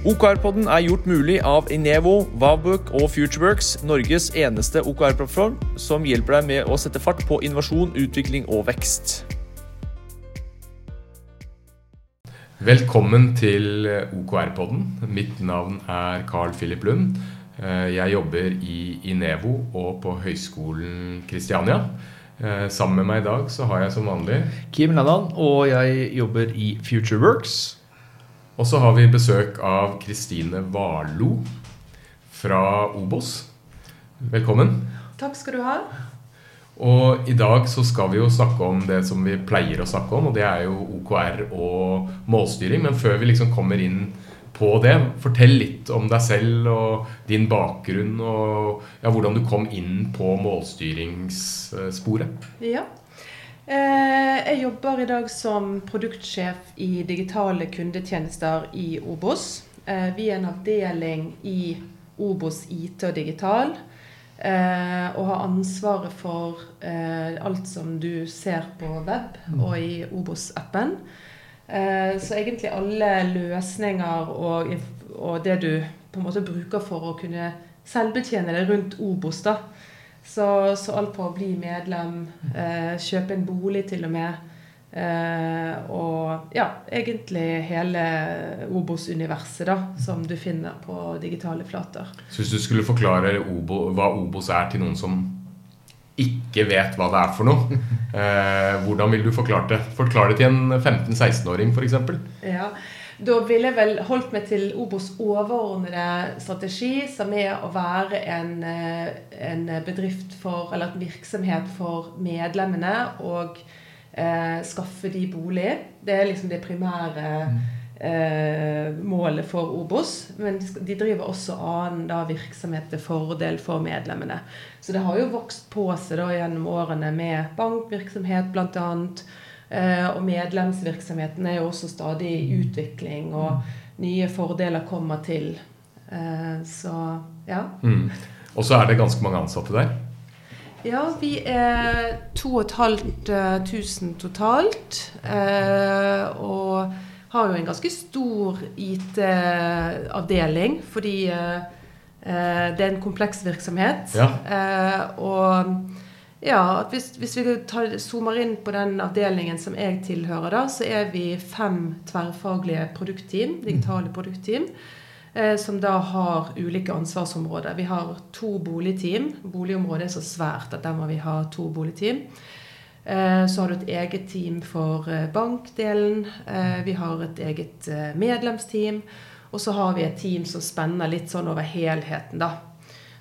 OKR-podden er gjort mulig av Inevo, Vavbook og Futureworks, Norges eneste OKR-plattform som hjelper deg med å sette fart på innovasjon, utvikling og vekst. Velkommen til OKR-podden. Mitt navn er Carl Philip Lund. Eh, jeg jobber i Inevo og på Høgskolen Kristiania. Eh, sammen med meg i dag så har jeg som vanlig Kim Lennon, og jeg jobber i Futureworks. Og så har vi besøk av Kristine Warlo fra Obos. Velkommen. Takk skal du ha. Og i dag så skal vi jo snakke om det som vi pleier å snakke om, og det er jo OKR og målstyring. Men før vi liksom kommer inn på det, fortell litt om deg selv og din bakgrunn og ja, hvordan du kom inn på målstyringssporet. Ja. Eh, jeg jobber i dag som produktsjef i digitale kundetjenester i Obos. Eh, vi er en avdeling i Obos IT og digital. Eh, og har ansvaret for alt som du ser på web og i Obos-appen. Så egentlig alle løsninger og, det du på en måte bruker for å kunne selvbetjene deg rundt Obos, da, så, så, alt fra å bli medlem, eh, kjøpe en bolig til og med, eh, og ja, egentlig hele Obos-universet da, som du finner på digitale flater. Så hvis du skulle forklare Obo, hva Obos er til noen som ikke vet hva det er for noe, eh, hvordan vil du forklare det? Forklar det til en 15-16-åring f.eks.? Ja, da ville jeg vel holdt meg til Obos overordnede strategi, som er å være en, eh, en bedrift for, eller en virksomhet for medlemmene og eh, skaffe de bolig. Det er liksom det primære eh, målet for Obos. Men de driver også annen da, virksomhet til fordel for medlemmene. Så det har jo vokst på seg da gjennom årene med bankvirksomhet blant Eh, og medlemsvirksomheten er jo også stadig i utvikling, og nye fordeler kommer til. Eh, så ja. Mm. Og så er det ganske mange ansatte der? Ja, vi er 2500 totalt. Eh, og har jo en ganske stor IT-avdeling, fordi det er en kompleks virksomhet. Ja. Og ja, at hvis, hvis vi tar, zoomer inn på den avdelingen som jeg tilhører, da, så er vi fem tverrfaglige produktteam, digitale produktteam, eh, som da har ulike ansvarsområder. Vi har to boligteam. Boligområdet er så svært at der må vi ha to boligteam. Eh, så har du et eget team for eh, bankdelen. Eh, vi har et eget medlemsteam. Og så har vi et team som spenner litt sånn over helheten, da.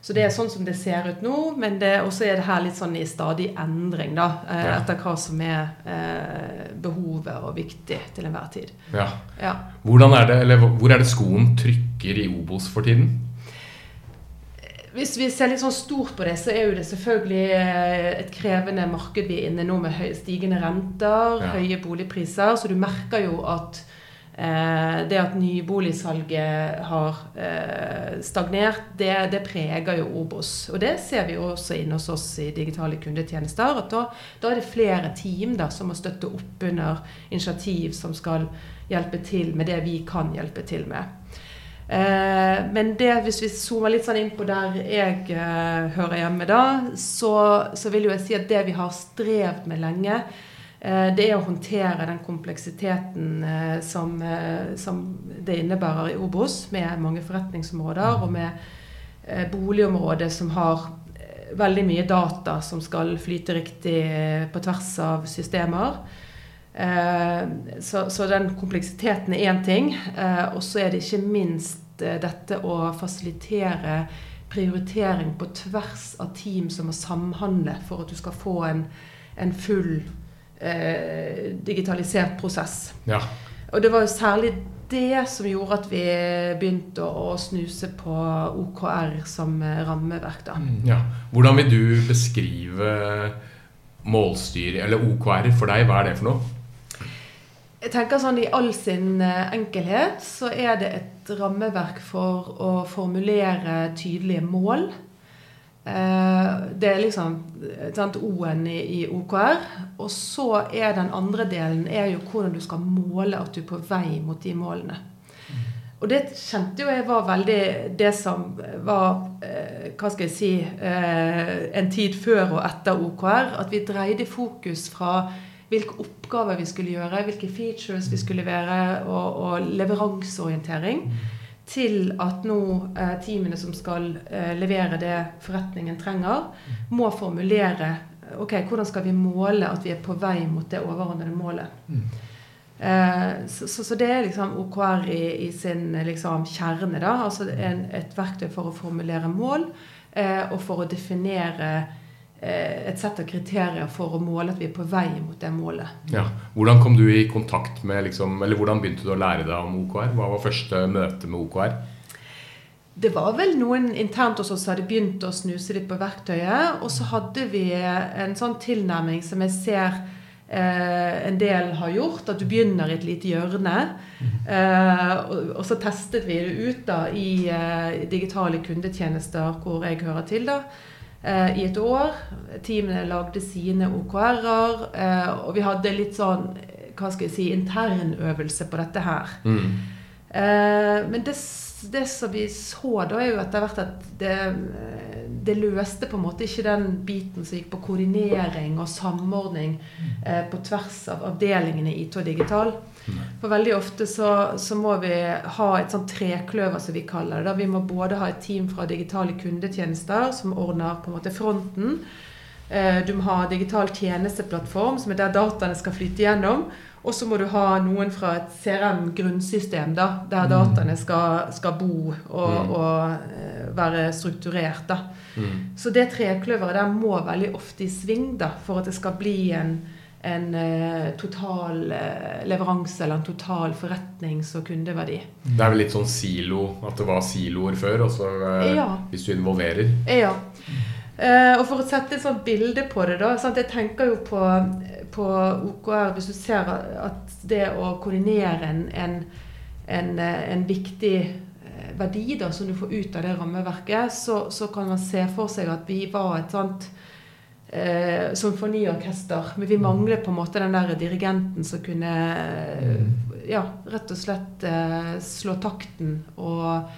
Så det er sånn som det ser ut nå, men også er det her litt sånn i stadig endring, da. Eh, ja. Etter hva som er eh, behovet og viktig til enhver tid. Ja. ja. Er det, eller hvor er det skoen trykker i Obos for tiden? Hvis vi ser litt sånn stort på det, så er jo det selvfølgelig eh, et krevende marked vi er inne nå med stigende renter, ja. høye boligpriser. Så du merker jo at det at nyboligsalget har eh, stagnert, det, det, preger jo Obos. Og det ser vi jo også inne hos oss i digitale kundetjenester. at Da, da er det flere team da, som må støtte opp under initiativ som skal hjelpe til med det vi kan hjelpe til med. Eh, men det, hvis vi zoomer litt sånn inn på der jeg eh, hører hjemme, da, så, så vil jo jeg si at det vi har strevd med lenge, Eh, det er å håndtere den kompleksiteten eh, som, eh, som det innebærer i Obos, med mange forretningsområder og med boligområder som har veldig mye data som skal flyte riktig på tvers av systemer. Så, så den kompleksiteten er én ting. Og så er det ikke minst dette å fasilitere prioritering på tvers av team som må samhandle for at du skal få en, en full eh, digitalisert prosess. Ja. Og det var jo særlig det som gjorde at vi begynte å snuse på OKR som rammeverk. da. Mm, ja. Hvordan vil du beskrive målstyring, eller OKR for deg? Hva er det for noe? Jeg tenker sånn I all sin eh, enkelhet så er det et rammeverk for å formulere tydelige mål Eh, det er liksom O-en i, i, OKR. Og så er den andre delen er jo hvordan du skal måle at du er på vei mot de målene. Og det kjente jo jeg var veldig det som var eh, Hva skal jeg si eh, En tid før og etter OKR. At vi dreide fokus fra hvilke oppgaver vi skulle gjøre, hvilke features vi skulle levere, og, og leveranseorientering. Til at nå eh, teamene som skal eh, levere det forretningen trenger, må formulere ok, hvordan skal vi måle at vi er på vei mot det overordnede målet. Mm. Eh, så, så, så, det er liksom OKR i, i sin liksom, kjerne. da, altså en, Et verktøy for å formulere mål eh, og for å definere eh, et sett av kriterier for å måle at vi er på vei mot det målet. Ja. Hvordan kom du i kontakt med, liksom, eller hvordan begynte du å lære deg om OKR? Hva var første møte med OKR? Det var vel noen internt hos oss som hadde begynt å snuse litt på verktøyet. Og så hadde vi en sånn tilnærming som jeg ser eh, en del har gjort. At du begynner i et lite hjørne. Eh, og, og, så testet vi det ut da i eh, digitale kundetjenester hvor jeg hører til. da eh, I et år. Teamene lagde sine OKR-er. Eh, og vi hadde litt sånn hva skal jeg si, internøvelse på dette her. Mm. Eh, men det det som vi så da, er jo etter hvert at det, det, løste på en måte ikke den biten som gikk på koordinering og samordning eh, på tvers av avdelingene IT og digital. For veldig ofte så, så, må vi ha et sånt trekløver, som vi kaller det. Da. Vi må både ha et team fra digitale kundetjenester som ordner på en måte fronten. Eh, du må ha digital tjenesteplattform, som er der dataene skal flyte gjennom. Og så må du ha noen fra et CRM-grunnsystem, da, der mm. dataene skal, skal bo og, mm. og, eh, være strukturert. da. Mm. Så det trekløveret der må veldig ofte i sving da, for at det skal bli en, en uh, total uh, leveranse eller en total forretnings- og kundeverdi. Det er vel litt sånn silo, at det var siloer før, og så uh, ja. hvis du involverer? Ja. og for å sette et sånt bilde på det, da sant? Jeg tenker jo på på OKR, hvis du ser at det å koordinere en, en, en, en viktig eh, verdi da, som du får ut av det rammeverket, så, så, kan man se for seg at vi var et sånt eh, symfoniorkester. Men vi mangler på en måte den der dirigenten som kunne mm. ja, rett og slett eh, slå takten og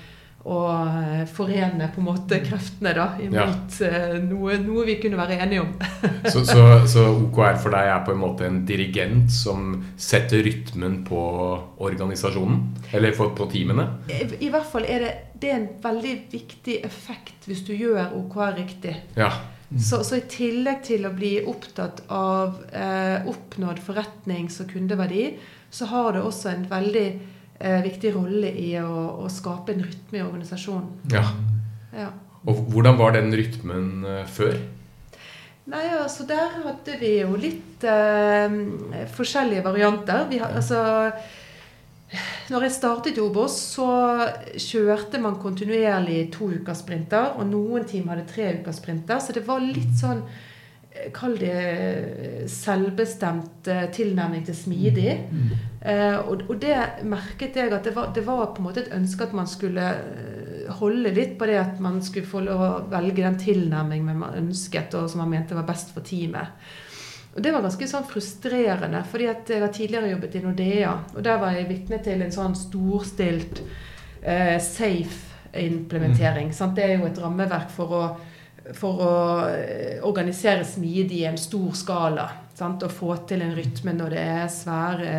og eh, forene på en måte kreftene da, imot ja. Eh, noe, noe, vi kunne være enige om. så, så, så, OKR for deg er på en måte en dirigent som setter rytmen på organisasjonen? Eller på, på teamene? I, I, hvert fall er det, det er en veldig viktig effekt hvis du gjør OKR riktig. Ja. Mm. Så, så, i tillegg til å bli opptatt av eh, oppnådd forretnings- og kundeverdi, så har det også en veldig eh, viktig rolle i å, å, skape en rytme i organisasjonen. Ja. ja. Og hvordan var den rytmen eh, før? Nei, altså Der hadde vi jo litt eh, forskjellige varianter. Vi, altså, når jeg startet i Obos, så kjørte man kontinuerlig to ukers sprinter. Og noen team hadde tre ukers sprinter. Så det var litt sånn Kall det selvbestemt eh, tilnærming til smidig. Mm. Eh, og, og, det merket jeg at det var, det var, på en måte et ønske at man skulle eh, holde litt på det at man skulle få lov å velge den tilnærmingen man ønsket, og som man mente var best for teamet. Og det var ganske sånn frustrerende, fordi jeg har tidligere jobbet i Nordea. Og der var jeg vitne til en sånn storstilt eh, safe-implementering. Mm. Det er jo et rammeverk for å for å eh, organisere smidig i en stor skala. Sant? Og få til en rytme når det er svære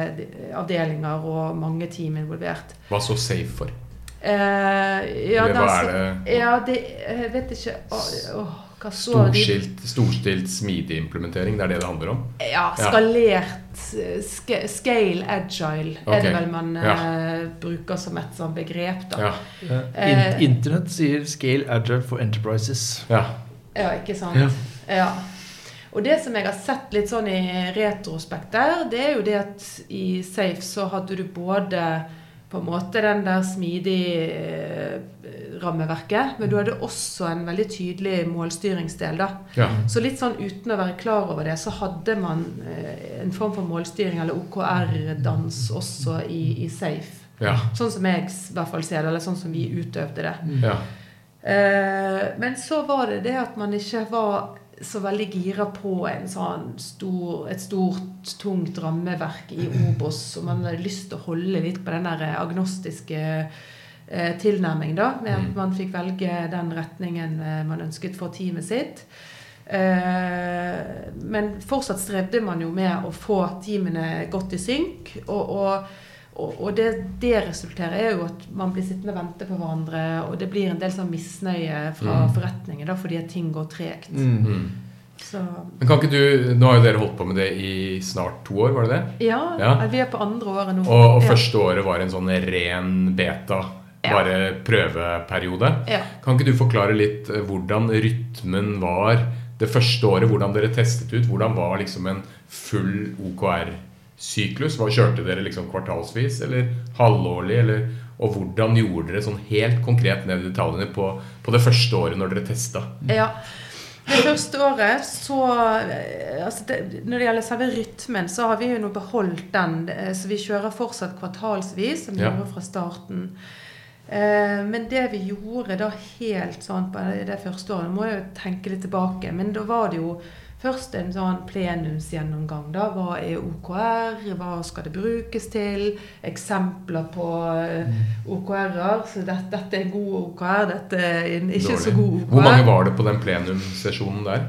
avdelinger og mange team involvert. Hva så safe for? Eh, ja, hva er det? Ja, det Jeg vet ikke oh, Storstilt, storstilt smidig implementering, det er det det handler om? Ja. Skalert Scale agile okay. er det vel man ja. uh, bruker som et sånt begrep. da. Ja. In Internett sier 'scale agile for enterprises'. Ja, ja ikke sant. Ja. Og det som jeg har sett litt sånn i retrospekt der, det er jo det at i Safe så hadde du både på en måte den der smidige eh, rammeverket. Men du hadde også en veldig tydelig målstyringsdel. da. Ja. Så litt sånn uten å være klar over det, så hadde man eh, en form for målstyring, eller OKR-dans, også i, i Safe. Ja. Sånn som jeg i hvert fall ser det, eller sånn som vi utøvde det. Ja. Eh, men så var det det at man ikke var så veldig gira på en sånn stor, et stort, tungt rammeverk i Obos. Og man hadde lyst til å holde litt på den der agnostiske eh, tilnærming, da. Med at Mm. man fikk velge den retningen eh, man ønsket for teamet sitt. Eh, men fortsatt strevde man jo med å få teamene godt i synk. Og, og, og, og det, det resulterer er jo at man blir sittende og vente på hverandre, og det blir en del sånn misnøye fra Mm. forretningen da, fordi at ting går tregt. Mm. Så Men kan ikke du, Nå har jo dere holdt på med det i snart to år, var det det? ja, Ja. vi er på andre året nå. Og, og ja. første året var en sånn ren beta, Ja. bare prøveperiode. Ja. Kan ikke du forklare litt eh, hvordan rytmen var det første året? Hvordan dere testet ut? Hvordan var liksom en full OKR-syklus? Hva Kjørte dere liksom kvartalsvis eller halvårlig? Eller, og hvordan gjorde dere sånn helt konkret ned i detaljene på, på det første året når dere testa? Ja. Det første året så eh, altså det, Når det gjelder selve rytmen, så har vi jo nå beholdt den. eh, Så vi kjører fortsatt kvartalsvis, som vi Ja. gjorde fra starten. Eh, Men det vi gjorde da helt sånn på det første året Nå må jeg jo tenke litt tilbake. Men da var det jo først en sånn plenumsgjennomgang. da, Hva er OKR? Hva skal det brukes til? Eksempler på eh, OKR-er. Så dette, dette er god OKR, dette er ikke så Dårlig. god OKR. Hvor mange var det på den plenumsesjonen der?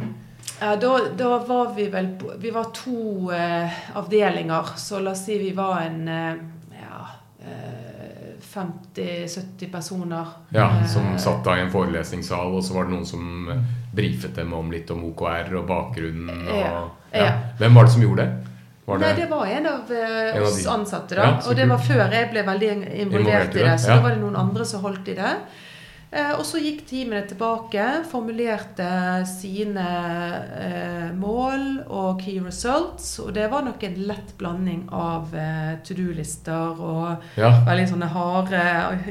Ja, da, da var vi vel Vi var to eh, avdelinger, så la oss si vi var en eh, ja, eh, 50-70 personer. Ja, Eh, Som satt da i en forelesningssal, og så var det noen som eh, brifet dem om litt om OKR og bakgrunnen. Og, Ja, ja. Hvem var det som gjorde det? Var Nei, det var en av En av oss ansatte, da. Ja, og det var før jeg ble veldig Involvert involvert i det, det. Så da var det noen andre som holdt i det. Eh, og så gikk teamene tilbake, formulerte sine eh, mål og key results. Og det var nok en lett blanding av eh, to do-lister og Ja, veldig sånne harde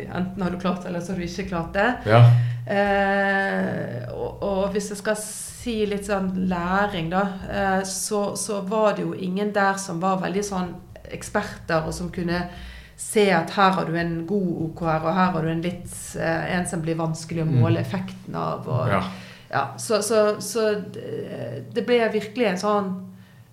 Enten har du klart det, eller så har du ikke klart det. ja. Eh, og, og hvis jeg skal si litt sånn læring, da, eh, så, så var det jo ingen der som var veldig sånn eksperter, og som kunne se at her har du en god OKR, og her har du en litt eh, en som blir vanskelig å måle effekten av. Og, ja. ja, så, så, så det det ble virkelig en sånn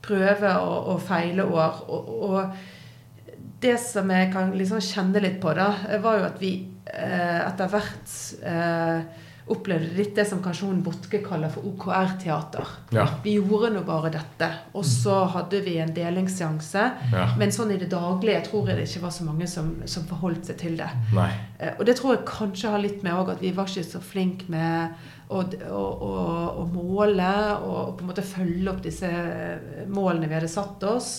prøve- og, og feileår. Og, og det som jeg kan liksom kjenne litt på, da, var jo at vi eh, etter hvert eh, opplevde litt det som kanskje hun Botke kaller for OKR-teater. Ja. Vi gjorde nå bare dette, og så hadde vi en delingsseanse. ja. Men sånn i det daglige tror jeg det ikke var så mange som, som forholdt seg til det. Nei. Eh, Og det tror jeg kanskje har litt med òg at vi var ikke så flinke med å, å, å, å måle og, på en måte følge opp disse målene vi hadde satt oss.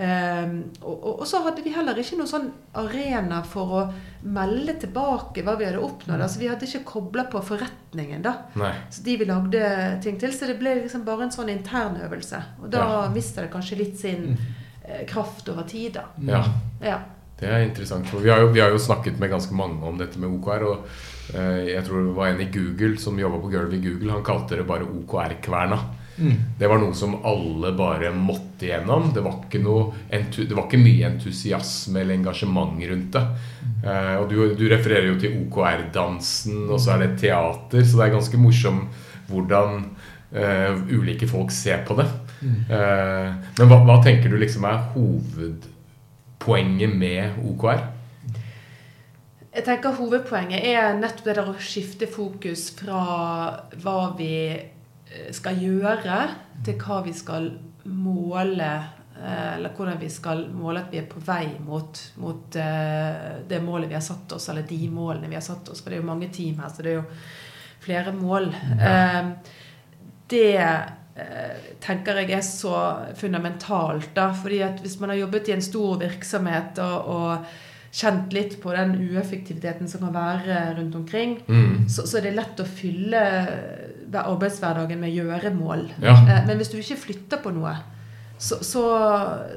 Um, og, og, og så hadde vi heller ikke noen sånn arena for å melde tilbake hva vi hadde oppnådd. Altså Vi hadde ikke kobla på forretningen, da. Nei. Så de vi lagde ting til. Så det ble liksom bare en sånn internøvelse. Og da Ja. mister det kanskje litt sin eh, kraft over tid, da. Ja. Ja. Det er interessant. For vi har, jo, vi har jo snakket med ganske mange om dette med OKR. Og eh, jeg tror det var en i Google som jobba på gulvet i Google. Han kalte det bare OKR-kverna. Det var noe som alle bare måtte igjennom. Det var ikke, noe entu, det var ikke mye entusiasme eller engasjement rundt det. Eh, og du, du refererer jo til OKR-dansen, og så er det teater. Så det er ganske morsom hvordan eh, ulike folk ser på det. Eh, men hva, hva tenker du liksom er hovedpoenget med OKR? Jeg tenker Hovedpoenget er nettopp det der å skifte fokus fra hva vi skal gjøre, til hva vi skal måle. eh, Eller hvordan vi skal måle at vi er på vei mot, mot eh, det målet vi har satt oss, eller de målene vi har satt oss. For det er jo mange team her, så det er jo flere mål. Ja. Det eh, tenker jeg er så fundamentalt. da, fordi at Hvis man har jobbet i en stor virksomhet og, og kjent litt på den ueffektiviteten som kan være rundt omkring, Mm. så, så er det lett å fylle arbeidshverdagen med gjøremål. Ja. Eh, Men hvis du ikke flytter på noe, så, så,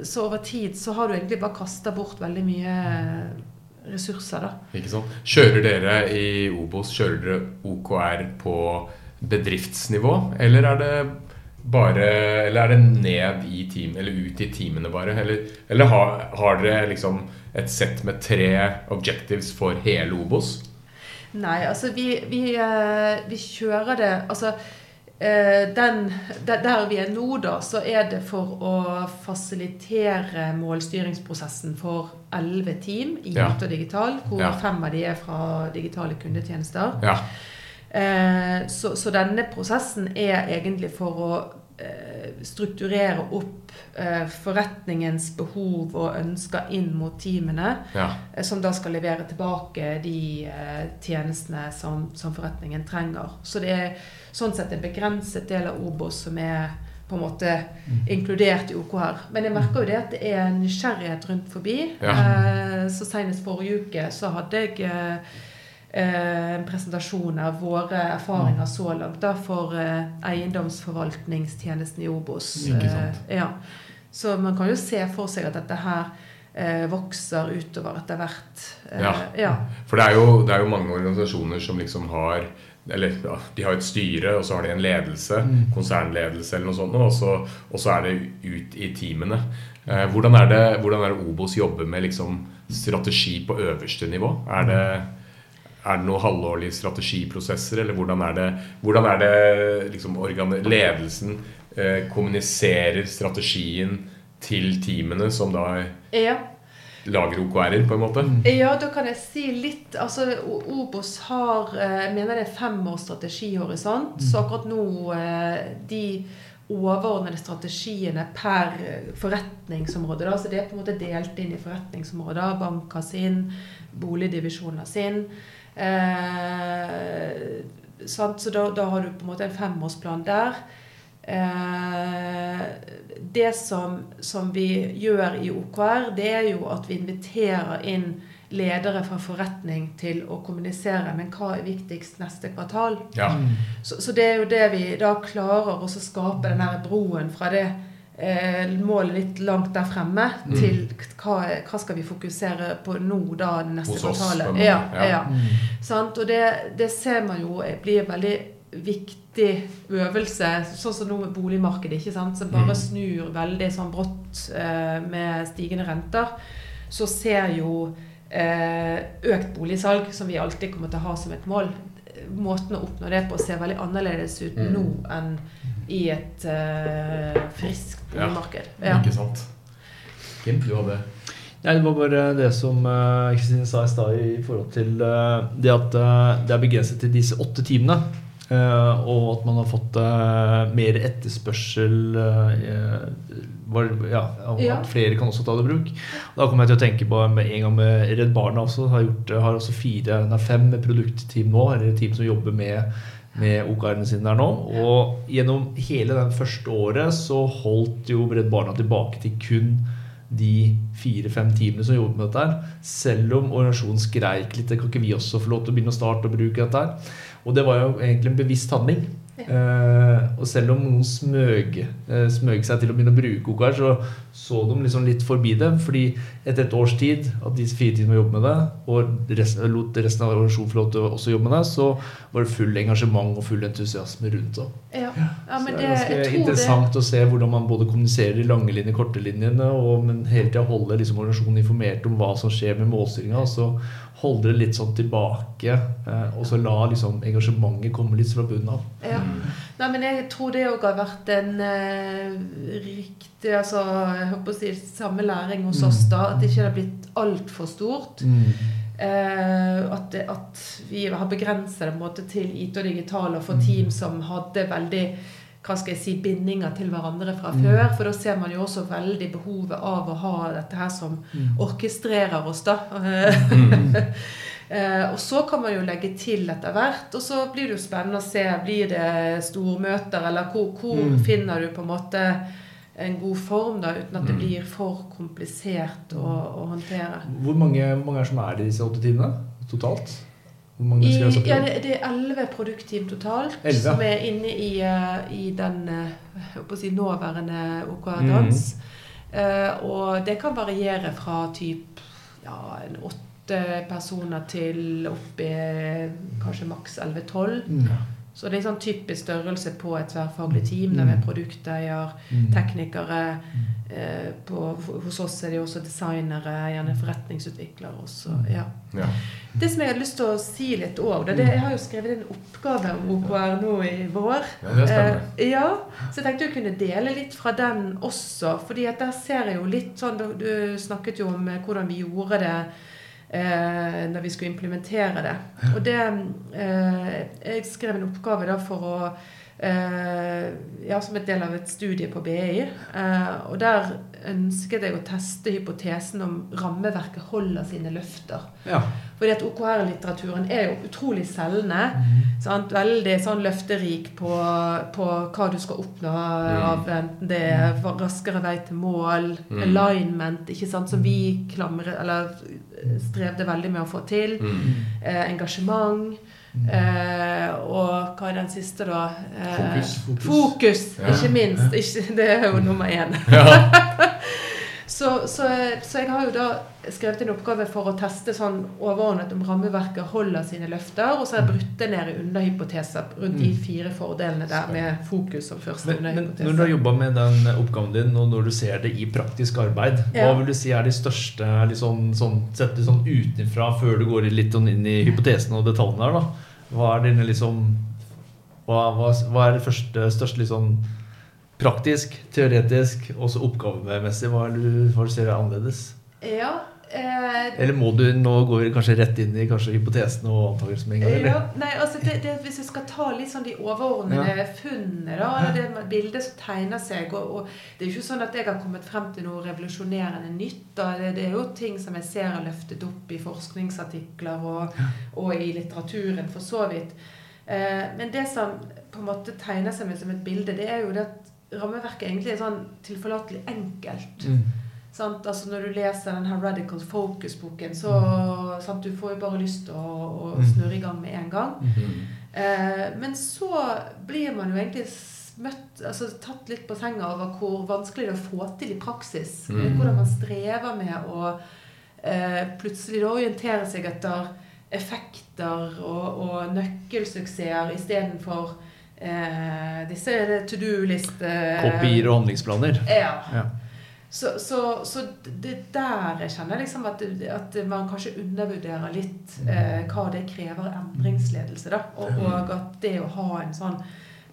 så over tid så har du egentlig bare kasta bort veldig mye ressurser, da. Ikke sant? Kjører dere i Obos kjører dere OKR på bedriftsnivå, eller er det bare Eller er det ned i team, eller ut i teamene bare? Eller, eller har, har dere liksom et sett med tre objectives for hele Obos? Nei, altså vi, vi, eh, vi kjører det Altså eh, den, der vi er nå, da, så er det for å fasilitere målstyringsprosessen for elleve team i Ja. IT og Digital, hvor Ja. fem av de er fra digitale kundetjenester. Ja. Eh, så, så denne prosessen er egentlig for å strukturere opp eh, forretningens behov og ønsker inn mot teamene, ja. eh, som da skal levere tilbake de eh, tjenestene som, som forretningen trenger. Så det er sånn sett en begrenset del av Obos som er på en måte inkludert i OKR. Men jeg merker jo det at det er en nysgjerrighet rundt forbi. Ja. Eh, så senest forrige uke så hadde jeg en presentasjon av våre erfaringer så langt da, for eh, eiendomsforvaltningstjenesten i Obos. Eh, ja. Så man kan jo se for seg at dette her eh, vokser utover etter hvert. Eh, Ja. ja. For det er, jo, det er jo mange organisasjoner som liksom har eller ja, De har et styre, og så har de en ledelse, konsernledelse eller noe sånt, og så, og så er det ut i teamene. Eh, hvordan, er det, hvordan er det Obos jobber med liksom strategi på øverste nivå? Er det, er det noen halvårlige strategiprosesser, eller hvordan er det, hvordan er det liksom ledelsen eh, kommuniserer strategien til teamene som da ja. lager OKR-er, på en måte? Ja, da kan jeg si litt Altså, Obos har eh, Jeg mener det er fem års strategihorisont. Så akkurat nå eh, De overordnede strategiene per forretningsområde da, så Det er på en måte delt inn i forretningsområder. Banker sin, boligdivisjoner sin. Eh, sant? Så da, da har du på en måte en femårsplan der. Eh, det som, som vi gjør i OKR, det er jo at vi inviterer inn ledere fra forretning til å kommunisere. Men hva er viktigst neste kvartal? Ja. Så, så det er jo det vi da klarer å skape den broen fra det målet litt langt der fremme Mm. til hva, hva skal vi fokusere på nå da det neste Hos kvartalet. Ja, Ja. ja. Sant? Og det, det ser man jo blir en veldig viktig øvelse, sånn som nå med boligmarkedet, ikke sant? som bare Mm. snur veldig sånn brått eh, med stigende renter. Så ser jo eh, økt boligsalg, som vi alltid kommer til å ha som et mål, måten å oppnå det på ser veldig annerledes ut Mm. nå enn i et uh, friskt Ja. marked. Ja. Ikke sant? Kim, du hadde Nei, Det var bare det som Kristin Kristine sa i stad i forhold til eh, det at eh, det er begrenset til disse åtte timene. eh, og at man har fått eh, mer etterspørsel eh, var, ja, og Ja. At flere kan også ta det i bruk. Da kommer jeg til å tenke på med en gang med Redd Barna også. Har, gjort, har også fire, nei, fem produktteam nå, eller team som jobber med med OKR-ene sine der nå. Og gjennom hele den første året så holdt jo Bredd Barna tilbake til kun de fire-fem timene som jobbet med dette. her Selv om organisasjonen skreik litt. Kan ikke vi også få lov til å begynne å starte og bruke dette her? Og det var jo egentlig en bevisst handling. Eh, og selv om noen smøg, eh, smøg seg til å begynne å bruke OKR, så så de liksom litt forbi det. Fordi etter et års tid at de fire timene jobbet med det, og resten, lot resten av organisasjonen få lov til å også jobbe med det, så var det full engasjement og full entusiasme rundt det. Ja. ja, Så men det det, er ganske tror det interessant å se hvordan man både kommuniserer de lange linjene, korte linjene, og, men hele tida holder liksom organisasjonen informert om hva som skjer med målstyringa. Og så holde det litt sånn tilbake, eh, og så la liksom engasjementet komme litt fra bunnen av. Ja. Nei, men jeg tror det òg har vært en eh, riktig altså, Jeg håper å si samme læring hos oss, da. At det ikke har blitt altfor stort. Eh, at, det, at vi har begrenset det måte til IT og digital og for team som hadde veldig hva skal jeg si, bindinger til hverandre fra før. For da ser man jo også veldig behovet av å ha dette her som orkestrerer oss, da. Eh, og så kan man jo legge til etter hvert. Og så blir det jo spennende å se blir det stormøter, eller hvor, hvor finner du på en måte en god form, da, uten at det blir for komplisert å, å håndtere. Hvor mange, hvor mange er det som er i disse åtte timene totalt? Hvor mange skal jeg ja, det, det er elleve produktteam totalt Elleve? som er inne i, eh, i den eh, si, nåværende OKR-dans. Eh, og det kan variere fra typ ja, en åtte personer til opp i kanskje maks 11-12. Mm. Så det er sånn typisk størrelse på et tverrfaglig team der vi er produkteier, Mm. teknikere. Eh, på, hos oss er det jo også designere, gjerne forretningsutviklere også. Ja. Ja. Det som jeg hadde lyst til å si litt òg Jeg har jo skrevet en oppgave om OKR nå i vår. Ja, det er. Eh, ja, Så jeg tenkte jeg kunne dele litt fra den også. fordi at der ser jeg jo litt sånn Du, du snakket jo om eh, hvordan vi gjorde det eh, når vi skulle implementere det. Og det eh, Jeg skrev en oppgave da for å eh, Ja, som et del av et studie på BI. Eh, og der ønsket jeg å teste hypotesen om rammeverket holder sine løfter. Ja. Fordi at OKR-litteraturen er jo utrolig selgende. Sant? Veldig sånn løfterik på, på hva du skal oppnå av enten det er raskere vei til mål, Mm. alignment, ikke sant, som vi klamre, eller strevde veldig med å få til, Mm. eh, engasjement. Eh, og hva er den siste, da? Eh, Fokus. Fokus. Fokus, Ja. ikke minst. Ikke, det er jo nummer én. Ja. Så, så, så jeg har jo da skrevet en oppgave for å teste sånn overordnet om rammeverket holder sine løfter, og så har jeg brutt det ned i underhypoteser rundt de fire fordelene der med fokus som første Men, når du har jobba med den oppgaven din, og når du ser det i praktisk arbeid, hva vil du si er de største liksom, sånn, Sett det sånn utenfra før du går litt sånn inn i hypotesene og detaljene her, da. Hva er dine liksom Hva, hva, hva er det første, største liksom praktisk, teoretisk, og så oppgavemessig? Hva, er du, hva du ser er annerledes? Ja, eh, Eller må du nå gå kanskje rett inn i kanskje hypotesene og antakelsene med en gang? ja, nei, altså det, det, Hvis jeg skal ta litt sånn de overordnede funnene, da, eller det bildet som tegner seg og, og Det er jo ikke sånn at jeg har kommet frem til noe revolusjonerende nytt. Da. Det, det er jo ting som jeg ser er løftet opp i forskningsartikler og, og i litteraturen, for så vidt. Eh, men det som på en måte tegner seg med som et bilde, det er jo det at rammeverket egentlig er sånn tilforlatelig enkelt. Mm. Sant? Altså Når du leser den her Radical Focus-boken, så sant? du får jo bare lyst til å, å Mm. snurre i gang med en gang. Mm. Eh, men så blir man jo egentlig møtt, altså tatt litt på senga over hvor vanskelig det er å få til i praksis. Mm. Hvordan man strever med å eh, plutselig orientere seg etter effekter og, og nøkkelsuksesser istedenfor eh, disse to do-lister. Kopier og handlingsplaner. Ja. Ja. Så, så, så det der jeg kjenner liksom at, at man kanskje undervurderer litt eh, hva det krever endringsledelse. da, og, og at det å ha en sånn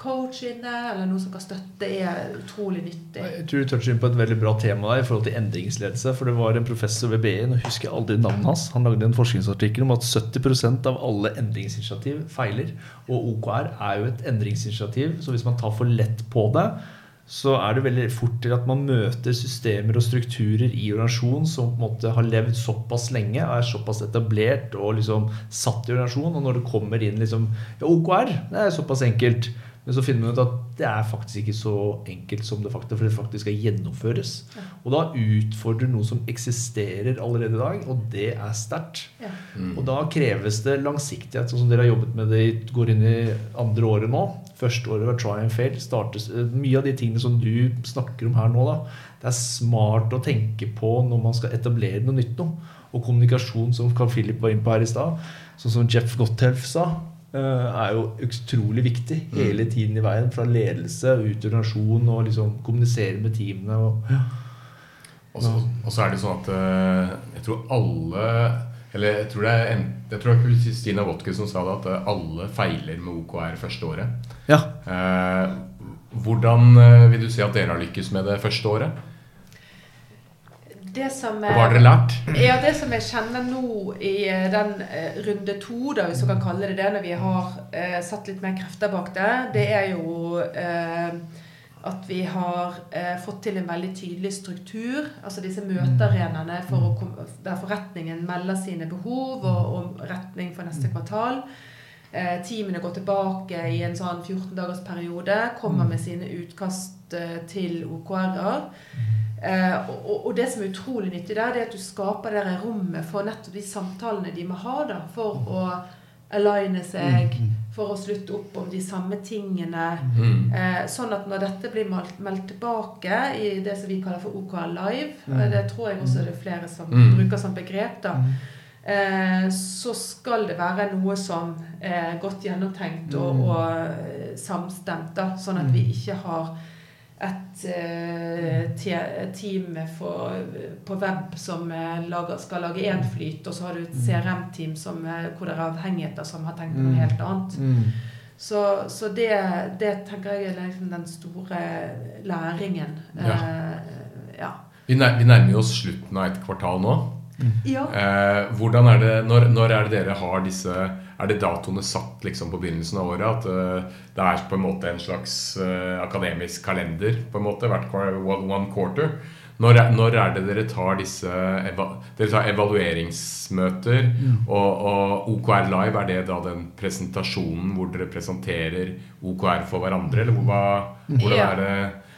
coach inne, eller noe som kan støtte, er utrolig nyttig. Jeg tror du toucher inn på et veldig bra tema der i forhold til endringsledelse. For det var en professor ved BI, nå husker jeg aldri navnet hans, han lagde en forskningsartikkel om at 70% av alle endringsinitiativ feiler. Og OKR er jo et endringsinitiativ, så hvis man tar for lett på det, så er det veldig fort til at man møter systemer og strukturer i organisasjonen som på en måte har levd såpass lenge, er såpass etablert og liksom satt i organisasjon. Og når det kommer inn liksom Ja, OKR, det er såpass enkelt. Men så finner man ut at det er faktisk ikke så enkelt som det faktisk, for det faktisk skal gjennomføres. Og da utfordrer noe som eksisterer allerede i dag, og det er sterkt. Ja. Mm. Og da kreves det langsiktighet, sånn som dere har jobbet med det, går inn i andre året nå. Første året var try and fail. Startes, eh, mye av de tingene som du snakker om her nå, da, det er smart å tenke på når man skal etablere noe nytt nå. Og kommunikasjon, som Carl Philip var inne på her i stad, sånn som Jeff Gotthelf sa, er jo utrolig viktig hele tiden i veien. Fra ledelse ut i organisasjon og liksom kommunisere med teamene. Og, ja. Og så, og så er det sånn at eh, jeg tror alle Eller jeg tror det er en, jeg tror det er Kristina Wotke som sa det, at eh, alle feiler med OKR første året. ja. Eh, hvordan eh, vil du si at dere har lykkes med det første året? Det som hva har dere lært? Ja, det som jeg kjenner nå i eh, den eh, runde to, da, hvis du kan kalle det det, når vi har eh, satt litt mer krefter bak det, det er jo eh, at vi har eh, fått til en veldig tydelig struktur. Altså disse møtearenaene for der forretningen melder sine behov og, og retning for neste kvartal. Eh, teamene går tilbake i en sånn 14 dagers periode, kommer med sine utkast eh, til OKR-er. Eh, og, og- det som er utrolig nyttig der, det er at du skaper det rommet for nettopp de samtalene de må ha da, for å aligne seg, for å slutte opp om de samme tingene. Mm. Eh, sånn at når dette blir meldt, meldt tilbake i det som vi kaller for OK Live, mm. det tror jeg også det er flere som Mm. bruker som begrep, da, eh, så skal det være noe som er godt gjennomtenkt og, Mm. og eh, samstemt. Da, sånn at vi Mm. ikke har et eh, team for, på web som eh, lager, skal lage én flyt, og så har du et Mm. CRM-team eh, hvor det er avhengigheter som har tenkt på Mm. noe helt annet. Mm. Så, så det, det tenker jeg er liksom den store læringen. Ja. Eh, ja. Vi nærmer oss slutten av et kvartal nå. Ja. Eh, hvordan er det, når, når er det dere har disse Er det datoene satt liksom på begynnelsen av året? At uh, det er på en måte en slags uh, akademisk kalender på en måte, hvert one quarter? Når er, når er det dere tar disse Dere tar evalueringsmøter? Mm. Og, og OKR Live, er det da den presentasjonen hvor dere presenterer OKR for hverandre? Eller hva, hvordan, Ja. er det,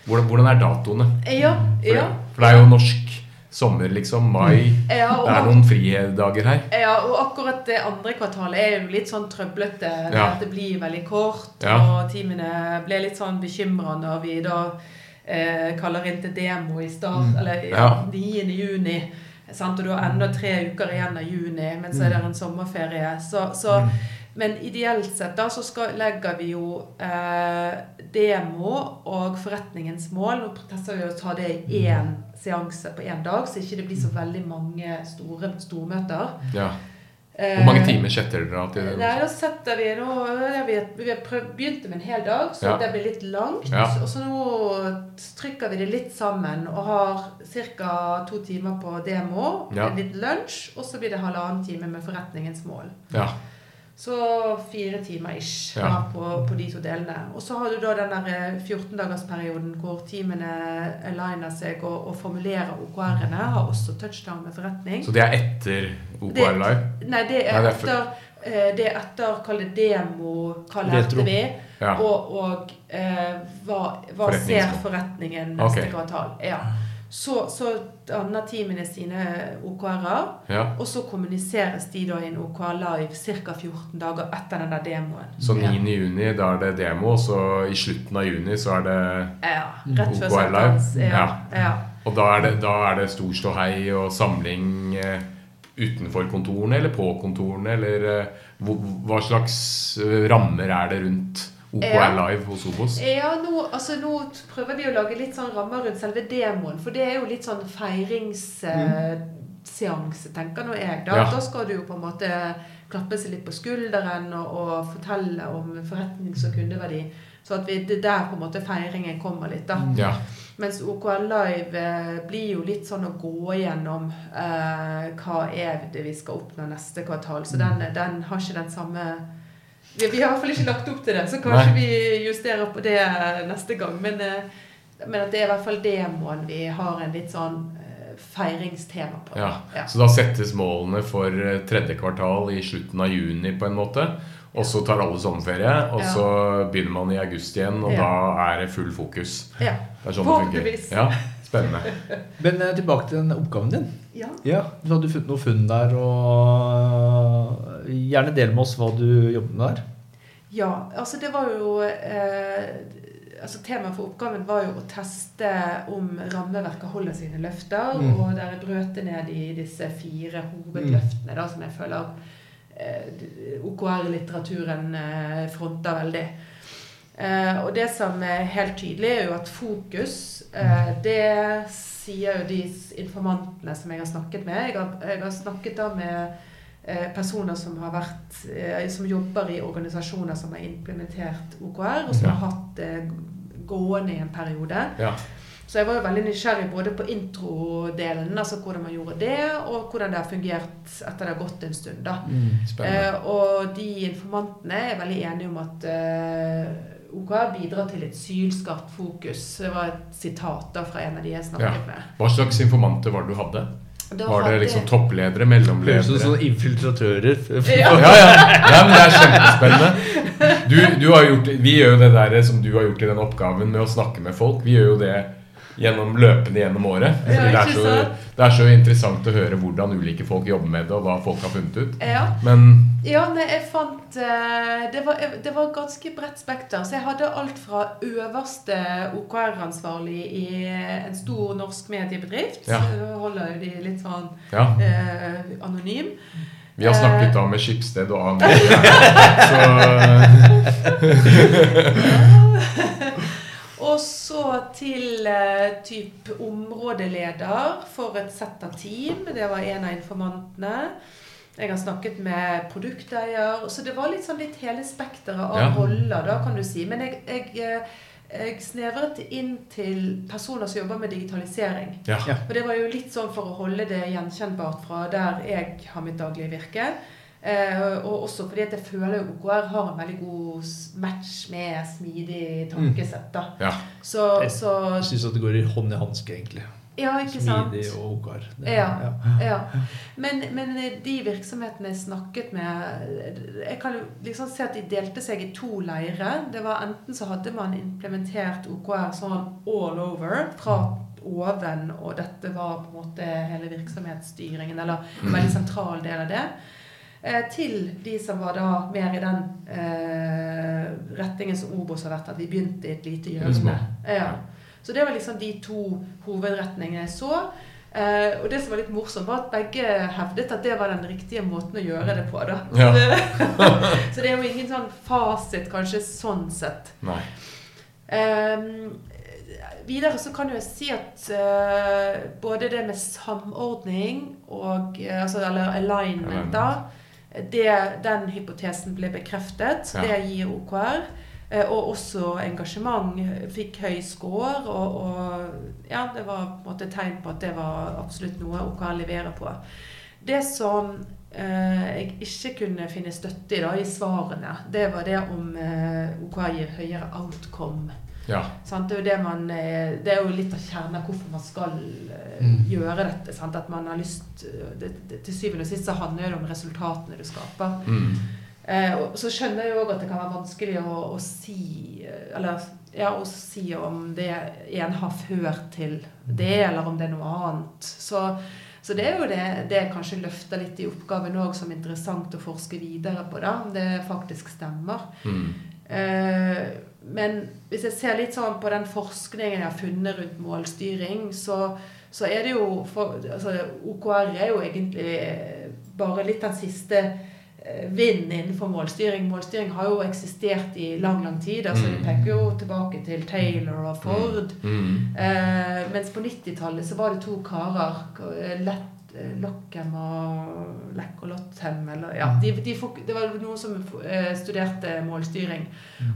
hvordan, hvordan er datoene? Ja, For, ja. for det er jo norsk sommer, liksom. Mai. ja, og, Det er noen fridager her. ja, og akkurat det andre kvartalet er jo litt sånn trøblete. Ja. At det blir veldig kort, Ja. og teamene ble litt sånn bekymra når vi da eh, kaller inn til demo i start, Mm. eller ja, Ja. 9. juni. Sant? Og du har enda tre uker igjen av juni, men så er det en sommerferie. Så, så, men ideelt sett da så skal, legger vi jo eh, demo og forretningens mål. Nå tester vi å ta det i én seanse på én dag, så ikke det blir så veldig mange store stormøter. Ja. Eh, Hvor mange timer setter dere av til det? Nei, da setter vi nå vi, begynte med en hel dag, så Ja. det blir litt langt. Ja. Og så nå trykker vi det litt sammen og har ca. to timer på demo, Ja. en liten lunsj, og så blir det halvannen time med forretningens mål. Ja. Så fire timer ish Ja. på, på de to delene. Og så har du da den der 14-dagersperioden hvor teamene aligner seg og, og formulerer OKR-ene. Har også touchdown med forretning. Så det er etter OKR Live? Nei, det er Nei, det er etter eh, det er etter, kall det demo, hva lærte vi, Ja. og, og eh, hva, hva ser forretningen neste okay. kvartal. Ja. Så, så danner teamene sine OKR-er, ja. og så kommuniseres de da i en OKR live ca. 14 dager etter den der demoen. Så 9. Ja. juni, da er det demo, og så i slutten av juni så er det Ja, rett før OKR live. Ja. Ja. Ja. Og da er det, da er det stor ståhei og samling eh, utenfor kontorene eller på kontorene, eller eh, hva slags eh, rammer er det rundt OKR Ja. Live hos Obos? Ja, nå, altså, nå prøver vi å lage litt sånn rammer rundt selve demoen, for det er jo litt sånn feiringsseanse, tenker nå jeg. Da. Ja. da skal du jo på en måte klappe seg litt på skulderen og, og fortelle om forretnings- og kundeverdi. Så at vi, det er der på en måte feiringen kommer litt, da. Ja. Mens OKL Live eh, blir jo litt sånn å gå gjennom eh, hva er det vi skal oppnå neste kvartal. Så den, den har ikke den samme vi, vi har i hvert fall ikke lagt opp til det, så kanskje vi justerer på det neste gang. Men, eh, men at det er i hvert fall demoen vi har en litt sånn eh, feiringstema på. Ja. Ja. Så da settes målene for eh, tredje kvartal i slutten av juni på en måte. Og så tar alle sommerferie, og Ja. så begynner man i august igjen, og Ja. da er det full fokus. Ja. Det er sånn det funker. Forhåpentligvis. Ja, spennende. Men tilbake til den oppgaven din. ja. Ja, Du hadde funnet noen funn der, og gjerne del med oss hva du jobber med der. Ja, altså det var jo eh, altså Temaet for oppgaven var jo å teste om rammeverket holder sine løfter. Mm. Og der brøt det ned i disse fire hovedløftene da, som jeg føler eh, OKR-litteraturen eh, fronter veldig. Eh, og det som er helt tydelig, er jo at fokus eh, Det sier jo de informantene som jeg har snakket med. Jeg har, jeg har snakket da med personer som har vært eh, Som jobber i organisasjoner som har implementert OKR, og som Ja. har hatt det gående i en periode. Ja. Så jeg var jo veldig nysgjerrig både på introdelen, altså hvordan man gjorde det, og hvordan det har fungert etter det har gått en stund. da. Mm, Eh, og de informantene er veldig enige om at eh, OKR bidrar til et sylskarpt fokus. Det var et sitat da fra en av de jeg snakket Ja. med. Hva slags informanter var det du hadde? Da Var det hadde- liksom toppledere, Høres ut som infiltratører. Ja. Ja, ja. ja, men det er kjempespennende. Du, du har gjort, vi gjør jo det der som du har gjort i den oppgaven med å snakke med folk. Vi gjør jo det gjennom løpende gjennom året. Det, er så, det er så interessant å høre hvordan ulike folk jobber med det, og hva folk har funnet ut. Ja. Men Ja, nei, jeg fant eh, det var, det var ganske bredt spekter. Så jeg hadde alt fra øverste OKR-ansvarlig i en stor norsk mediebedrift. Ja. Så holder jo de litt sånn ja. eh, anonym. Vi har snakket da med Skipsted og AMD. Så Og så til eh, typ områdeleder for et sett av team. Det var en av informantene. Jeg har snakket med produkteier. Så det var litt sånn litt hele spekteret av Ja. roller, da, kan du si. Men jeg, jeg, eh, jeg snevret inn til personer som jobber med digitalisering. ja. Ja. For det var jo litt sånn for å holde det gjenkjennbart fra der jeg har mitt daglige virke. Eh, og også fordi at jeg føler at OKR har en veldig god match med smidig tankesett. da. ja. Så, Jeg så Jeg syns at det går i hånd i hanske, egentlig. Ja, ikke sant? Smidig og OKR. Det- Ja. Ja. Men, men de virksomhetene jeg snakket med Jeg kan liksom se at de delte seg i to leirer. Det var Enten så hadde man implementert OKR sånn all over fra oven, og dette var på en måte hele virksomhetsstyringen, eller en veldig sentral del av det. Eh, til de som var da mer i den eh, retningen som Obos har vært, at vi begynte i et lite hjørne. Ja. Så det var liksom de to hovedretningene jeg så. Eh, og det som var litt morsomt, var at begge hevdet at det var den riktige måten å gjøre det på. da. Ja. så det er jo ingen sånn fasit, kanskje sånn sett. Nei. Eh, videre så kan jo jeg si at eh, både det med samordning og eh, altså, Eller alignment, da. Det, den hypotesen ble bekreftet. Ja. Det gir OKR. Eh, Og også engasjement fikk høy score. Og, og ja, det var på en måte tegn på at det var absolutt noe OKR leverer på. Det som eh, jeg ikke kunne finne støtte i da, i svarene, det var det om eh, OKR gir høyere outcome. Ja. Det, er jo det, man, eh, det er jo litt av kjernen av hvorfor man skal eh, Mm. gjøre dette. Sant? At man har lyst det, det, Til syvende og sist så handler det om resultatene du skaper. Mm. Eh, og så skjønner jeg òg at det kan være vanskelig å, å si eh, Eller ja, å si om det en har ført til det, eller om det er noe annet. Så, så det er jo det, det jeg kanskje løfter litt i oppgaven òg som interessant å forske videre på, da, om det faktisk stemmer. Mm. Eh, men hvis jeg ser litt sånn på den forskningen jeg har funnet rundt målstyring, så, så er det jo for, altså, OKR er jo egentlig bare litt den siste vinden innenfor målstyring. Målstyring har jo eksistert i lang, lang tid. altså Det Mm. peker jo tilbake til Taylor og Ford. Mm. Eh, mens på 90-tallet så var det to karer. eh, Lett, eh, Lockham og Lekkolothem eller Ja, de, de, det var noen som eh, studerte målstyring.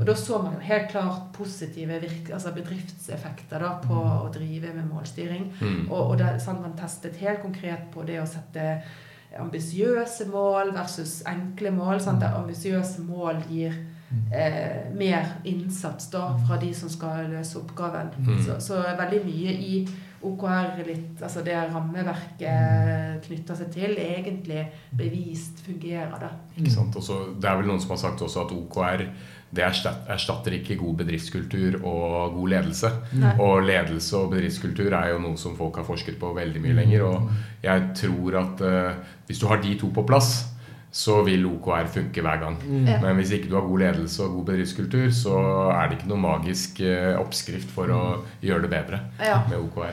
Og da så man jo helt klart positive virke, altså bedriftseffekter da, på å drive med målstyring. Mm. Og, og det, sånn, man testet helt konkret på det å sette ambisiøse mål versus enkle mål. Sant? Der ambisiøse mål gir eh, mer innsats da fra de som skal løse oppgaven. Mm. Så, så veldig mye i OKR, litt, altså det rammeverket knytter seg til, egentlig bevist fungerer. da. Ikke sant? Også, det er vel noen som har sagt også at OKR det erstatter, erstatter ikke god bedriftskultur og god ledelse. Nei. Og ledelse og bedriftskultur er jo noe som folk har forsket på veldig mye lenger. Og jeg tror at uh, hvis du har de to på plass, så vil OKR funke hver gang. Ja. Men hvis ikke du har god ledelse og god bedriftskultur, så er det ikke noe magisk eh, oppskrift for å gjøre det bedre Ja. med OKR.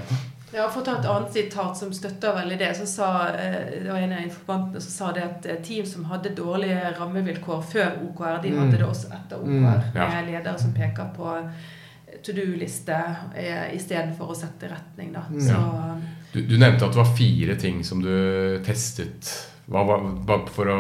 Ja, For å ta et annet sitat som støtter veldig det, så sa eh, det var en av informantene som sa det at eh, team som hadde dårlige rammevilkår før OKR, de hadde det også etter OKR. Mm, ja. Med ledere som peker på to do-liste istedenfor å sette retning. da. Så, ja. Du, du nevnte at det var fire ting som du testet. Hva var, hva- for å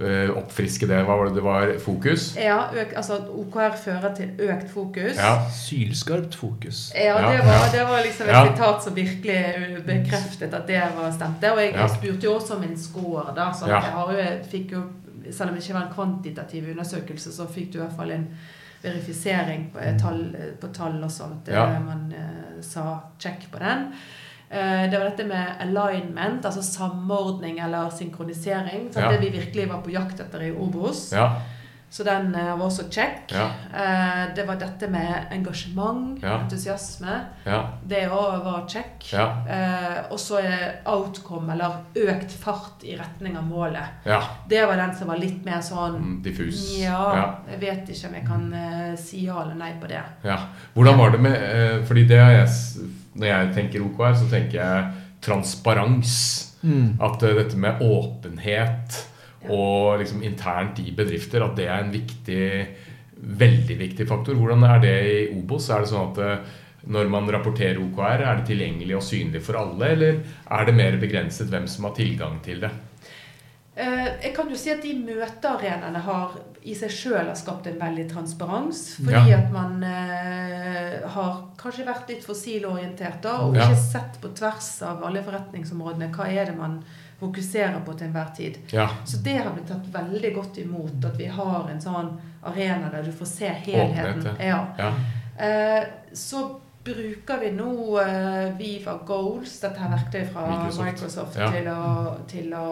eh, oppfriske det, hva var det det var? Fokus? ja, øk, altså at OKR fører til økt fokus. Ja. Sylskarpt fokus. Ja, Ja, det var, ja. det var liksom et Ja. sitat som virkelig bekreftet at det var stemte. Og jeg, Ja. spurte jo også om en score, da. Så Ja. jeg har jo, fikk jo, selv om det ikke var en kvantitativ undersøkelse, så fikk du i hvert fall en verifisering på eh, tall, på tall og sånt. Eh, man eh, sa check på den. Eh, Det var dette med alignment, altså samordning eller synkronisering. Så Ja. Det vi virkelig var på jakt etter i Obos. Ja. Så den eh, var også check. Ja. Eh, Det var dette med engasjement, entusiasme. Ja. Det òg var. Eh, og så outcome, eller økt fart i retning av målet. ja. Det var den som var litt mer sånn Mm, Diffus. Ja, jeg vet ikke om jeg kan si ja eller nei på det. Ja. Hvordan var det med Fordi det har jeg Når jeg tenker OKR, så tenker jeg transparens. Mm. At uh, dette med åpenhet og liksom internt i bedrifter, at det er en viktig, veldig viktig faktor. Hvordan er det i Obos? Er det sånn at uh, når man rapporterer OKR, er det tilgjengelig og synlig for alle, eller er det mer begrenset hvem som har tilgang til det? Eh, Jeg kan jo si at de møtearenaene har i seg sjøl har skapt en veldig transparens. Fordi Ja. at man eh, har kanskje vært litt fossilorientert da, og Ja. ikke sett på tvers av alle forretningsområdene hva er det man fokuserer på til enhver tid. Ja, Så det har blitt tatt veldig godt imot at vi har en sånn arena der du får se helheten. Åpenhet, ja. ja. Eh, Så bruker vi nå uh, Viva Goals, dette her verktøyet fra Microsoft. Microsoft, Ja. til, å, til å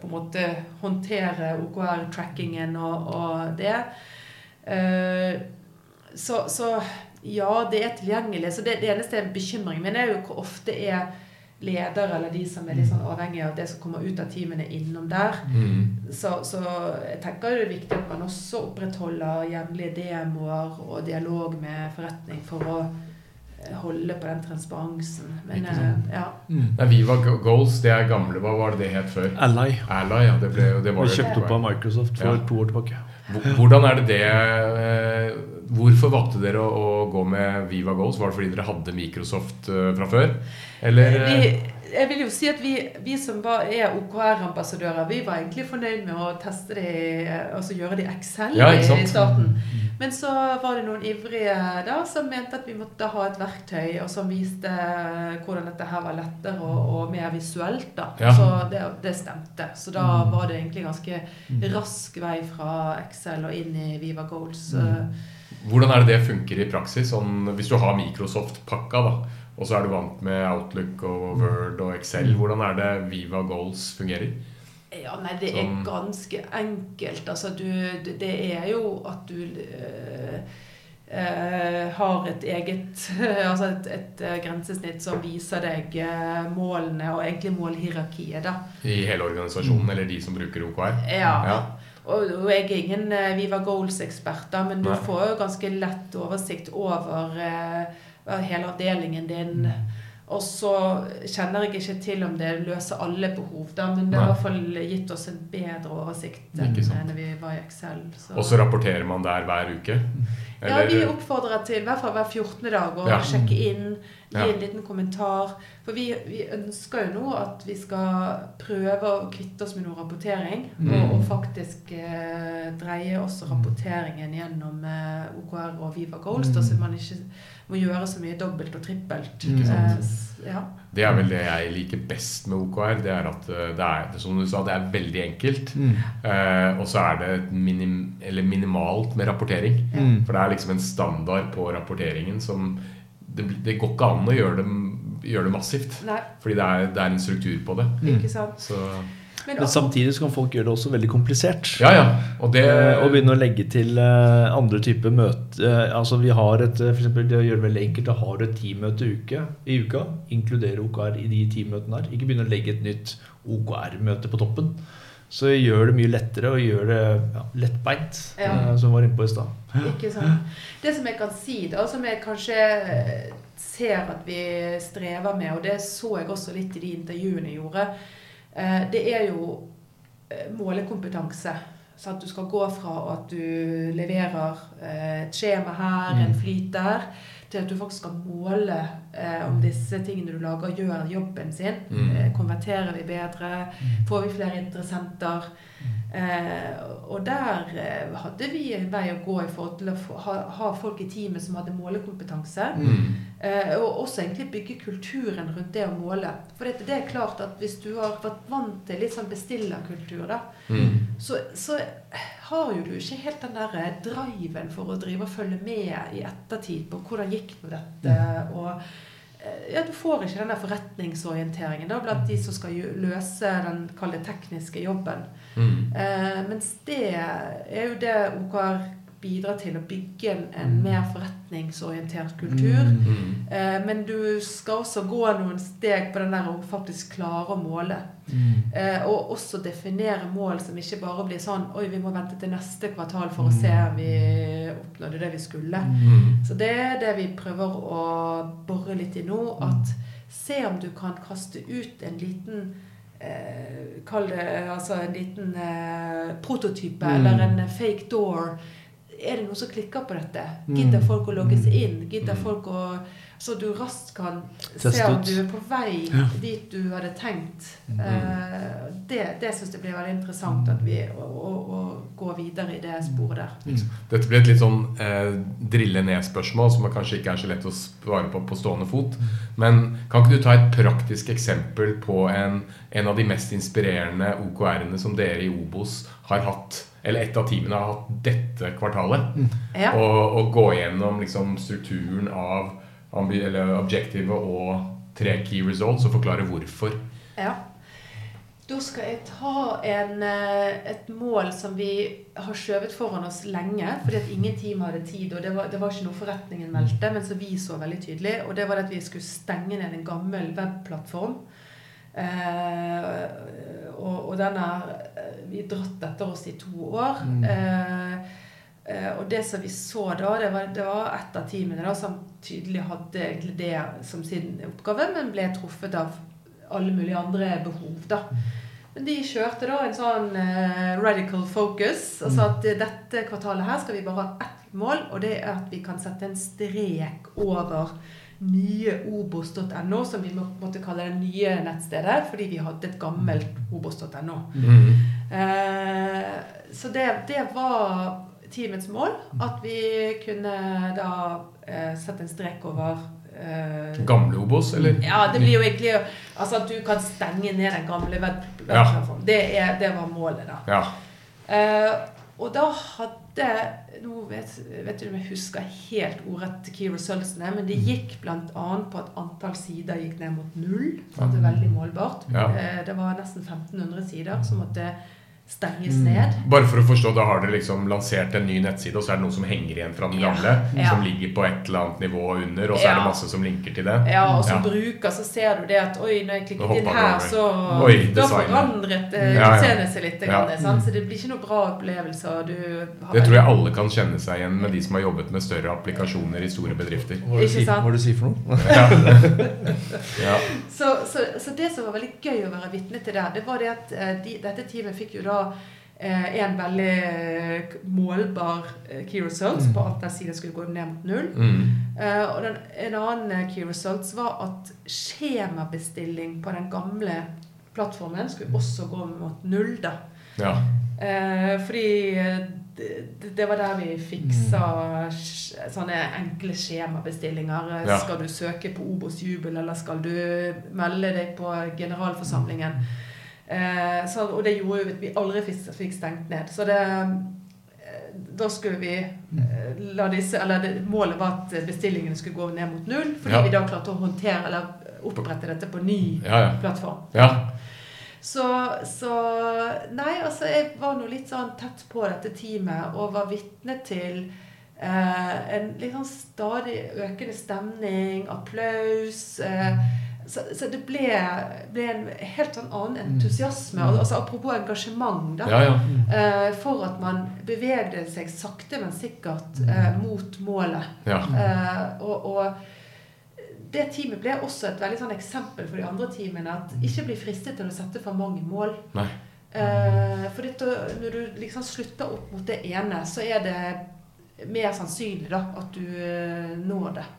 på en måte håndtere OKR-trackingen og, og det. Uh, Så, så ja, det er tilgjengelig. Så det, det eneste bekymringen min er jo hvor ofte er ledere eller de som er litt sånn avhengige av det som kommer ut av teamene, innom der. Mm. Så, så jeg tenker det er viktig at man også opprettholder jevnlige demoer og dialog med forretning for å eh, holde på den transparensen. Men eh, ja. Mm. Nei, Viva Goals, det er gamle. Hva var det det het før? Ally Ally, ja. Det ble, det var ble kjøpt opp av Microsoft for Ja. to år tilbake. Hvordan er det det eh, Hvorfor valgte dere å, å gå med Viva Goals? Var det fordi dere hadde Microsoft eh, fra før? Eller eh, Vi, jeg vil jo si at vi, vi som var, er OKR-ambassadører, vi var egentlig fornøyd med å teste det, altså gjøre det i Excel Ja, i starten. Men så var det noen ivrige da som mente at vi måtte ha et verktøy og som viste hvordan dette her var lettere og, og mer visuelt. da. Ja. Så det, det stemte. Så da var det egentlig ganske rask vei fra Excel og inn i Viva Goals. Hvordan er det det funker i praksis? Sånn, hvis du har Microsoft-pakka, da, og så er du vant med Outlook og Word og Excel, hvordan er det Viva Goals fungerer? Ja, nei, det er ganske enkelt. Altså, du, det er jo at du øh, øh, har et eget Altså et, et eh, grensesnitt som viser deg målene, og egentlig målhierarkiet, da. I hele organisasjonen, eller de som bruker OKR? Ja. Ja. Og, og jeg er ingen Viva Goals-ekspert, da, men du Nei. får jo ganske lett oversikt over hele avdelingen din. Og så kjenner jeg ikke til om det løser alle behov, da, men det har i hvert fall gitt oss en bedre oversikt enn når vi var i Excel. så- Og så rapporterer man der hver uke? Ja, vi oppfordrer til i hvert fall hver 14. dag å Ja. sjekke inn, gi en liten kommentar. For vi, vi ønsker jo nå at vi skal prøve å kvitte oss med noe rapportering. Mm. Og, og faktisk eh, dreie også rapporteringen gjennom eh, OKR og Viva Goals, da, så man ikke må gjøre så mye dobbelt og trippelt. Ikke sant. Eh, ja. Det er vel det jeg liker best med OKR. Det er at eh, det er, som du sa, det er veldig enkelt. Mm. Eh, og så er det minim, eller minimalt med rapportering. Mm. For det er liksom en standard på rapporteringen som Det, det går ikke an å gjøre det, gjøre det massivt. Nei, Fordi det er, det er en struktur på det. ikke sant. Så Men, Men samtidig så kan folk gjøre det også veldig komplisert. Ja, ja. Og det Eh, Og begynne å legge til eh, andre typer møter. Eh, altså vi har et, eh, for eksempel, det gjør det veldig enkelt. Da har du et teammøte i, uke, i uka. Inkludere OKR i de teammøtene her. Ikke begynne å legge et nytt OKR-møte på toppen. Så gjør det mye lettere og gjør det ja, lettbeint, Ja. eh, som vi var inne på i stad. Ikke sant? Det som jeg kan si, da, som jeg kanskje eh, ser at vi strever med, og det så jeg også litt i de intervjuene jeg gjorde, eh, det er jo eh, målekompetanse. Så at du skal gå fra at du leverer eh, et skjema her, en Mm. flyt der, til at du faktisk skal måle eh, om disse tingene du lager, gjør jobben sin. Mm. Eh, konverterer vi bedre? Får vi flere interessenter? Eh, og der eh, hadde vi en vei å gå i forhold til å få, ha, ha folk i teamet som hadde målekompetanse. mm. Eh, og også egentlig bygge kulturen rundt det å måle. For det, det er klart at hvis du har vært vant til litt sånn bestillerkultur, da, Mm. Så, så har jo du ikke helt den der eh, driven for å drive og følge med i ettertid på hvordan gikk med dette. og eh, ja, Du får ikke den der forretningsorienteringen da, blant de som skal løse den kall tekniske jobben. Mm. Eh, mens det er jo det OKR bidrar til, å bygge en, en mer forretningsorientert kultur. Mm. Eh, men du skal også gå noen steg på den der å faktisk klare å måle. Mm. Eh, og også definere mål som ikke bare blir sånn Oi, vi må vente til neste kvartal for å se om vi oppnådde det vi skulle. Mm. Så det er det vi prøver å bore litt i nå. At se om du kan kaste ut en liten eh, Kall det altså en liten eh, prototype Mm. eller en fake door. Er det noen som klikker på dette? Mm. Gidder folk å logge seg inn? Gidder Mm. folk å Så du raskt kan se om du er på vei Ja. dit du hadde tenkt. Mm. Eh, det det syns jeg blir veldig interessant at vi, å, å, å gå videre i det sporet der. Dette blir et litt sånn eh, drille ned-spørsmål som kanskje ikke er så lett å svare på på stående fot. Men kan ikke du ta et praktisk eksempel på en, en av de mest inspirerende OKR-ene som dere i Obos har hatt, eller et av teamene har hatt dette kvartalet? Ja. Og, og gå gjennom liksom, strukturen av eller objektivet og tre key results og forklare hvorfor. Ja. Da skal jeg ta en, eh, et mål som vi har skjøvet foran oss lenge, fordi at ingen team hadde tid. og Det var, det var ikke noe forretningen meldte, men som vi så veldig tydelig. Og det var at vi skulle stenge ned en gammel webplattform. Eh, og, og den har eh, vi dratt etter oss i to år. Mm. Eh, eh, og det som vi så da, det var, det var et av teamene da, som tydelig hadde egentlig det som sin oppgave, men ble truffet av alle mulige andre behov. da. Men de kjørte da en sånn eh, radical focus. Altså at dette kvartalet her skal vi bare ha ett mål, og det er at vi kan sette en strek over nye obos.no, som vi måtte kalle det nye nettstedet, fordi vi hadde et gammelt obos.no. Eh, så det, det var teamets mål, at vi kunne da eh, sette en strek over eh, Gamle Obos, eller? ja, det blir jo egentlig Altså at du kan stenge ned den gamle Ja. Det, det var målet, da. Ja. Og da hadde Nå vet, vet du om jeg husker helt ordrett key results men det gikk bl.a. på at antall sider gikk ned mot null. Så det var veldig målbart. Ja. Eh, det var nesten 1500 sider som måtte stenges Mm. ned. Bare for å forstå, da har dere liksom lansert en ny nettside, og så er det noen som henger igjen fra den gamle, Ja. som ligger på et eller annet nivå under, og så er det masse som linker til det. Ja, og som Ja. bruker så ser du det at oi, når jeg klikket inn her, så Oi, Da forandret eh, Ja, ja. utseendet seg litt. Ja. Grann, sant? Så det blir ikke noe bra opplevelse. Du har Det tror jeg alle kan kjenne seg igjen med de som har jobbet med større applikasjoner i store bedrifter. Hva er det du Ikke sant? hva er det du sier for noe? Ja. Så, så, så det som var veldig gøy å være vitne til der, det var det at eh, de, dette teamet fikk jo da en veldig eh, målbar eh, key results på at den siden skulle gå ned mot null. Mm. Eh, og den, en annen eh, key results var at skjemabestilling på den gamle plattformen skulle også gå mot null. da. ja. Eh, fordi eh, det, det var der vi fiksa sj- sånne enkle skjemabestillinger. Eh, Ja. Skal du søke på Obos jubel, eller skal du melde deg på generalforsamlingen? Eh, så, og det gjorde jo at vi aldri fikk, stengt ned. Så det eh, Da skulle vi eh, la disse Eller det, målet var at bestillingene skulle gå ned mot null, fordi Ja. vi da klarte å håndtere eller opprette dette på ny Ja, ja. plattform. ja. Så, så Nei, altså, jeg var nå litt sånn tett på dette teamet og var vitne til eh, en litt sånn stadig økende stemning, applaus. Eh, så, så det ble, ble en helt sånn annen entusiasme. Altså, apropos engasjement, da. ja, ja. Eh, for at man bevegde seg sakte, men sikkert eh, mot målet. ja. Eh, og, og det teamet ble også et veldig sånn eksempel for de andre teamene. At ikke bli fristet til å sette for mange mål. Eh, for dette, når du liksom slutter opp mot det ene, så er det mer sannsynlig da, at du når det.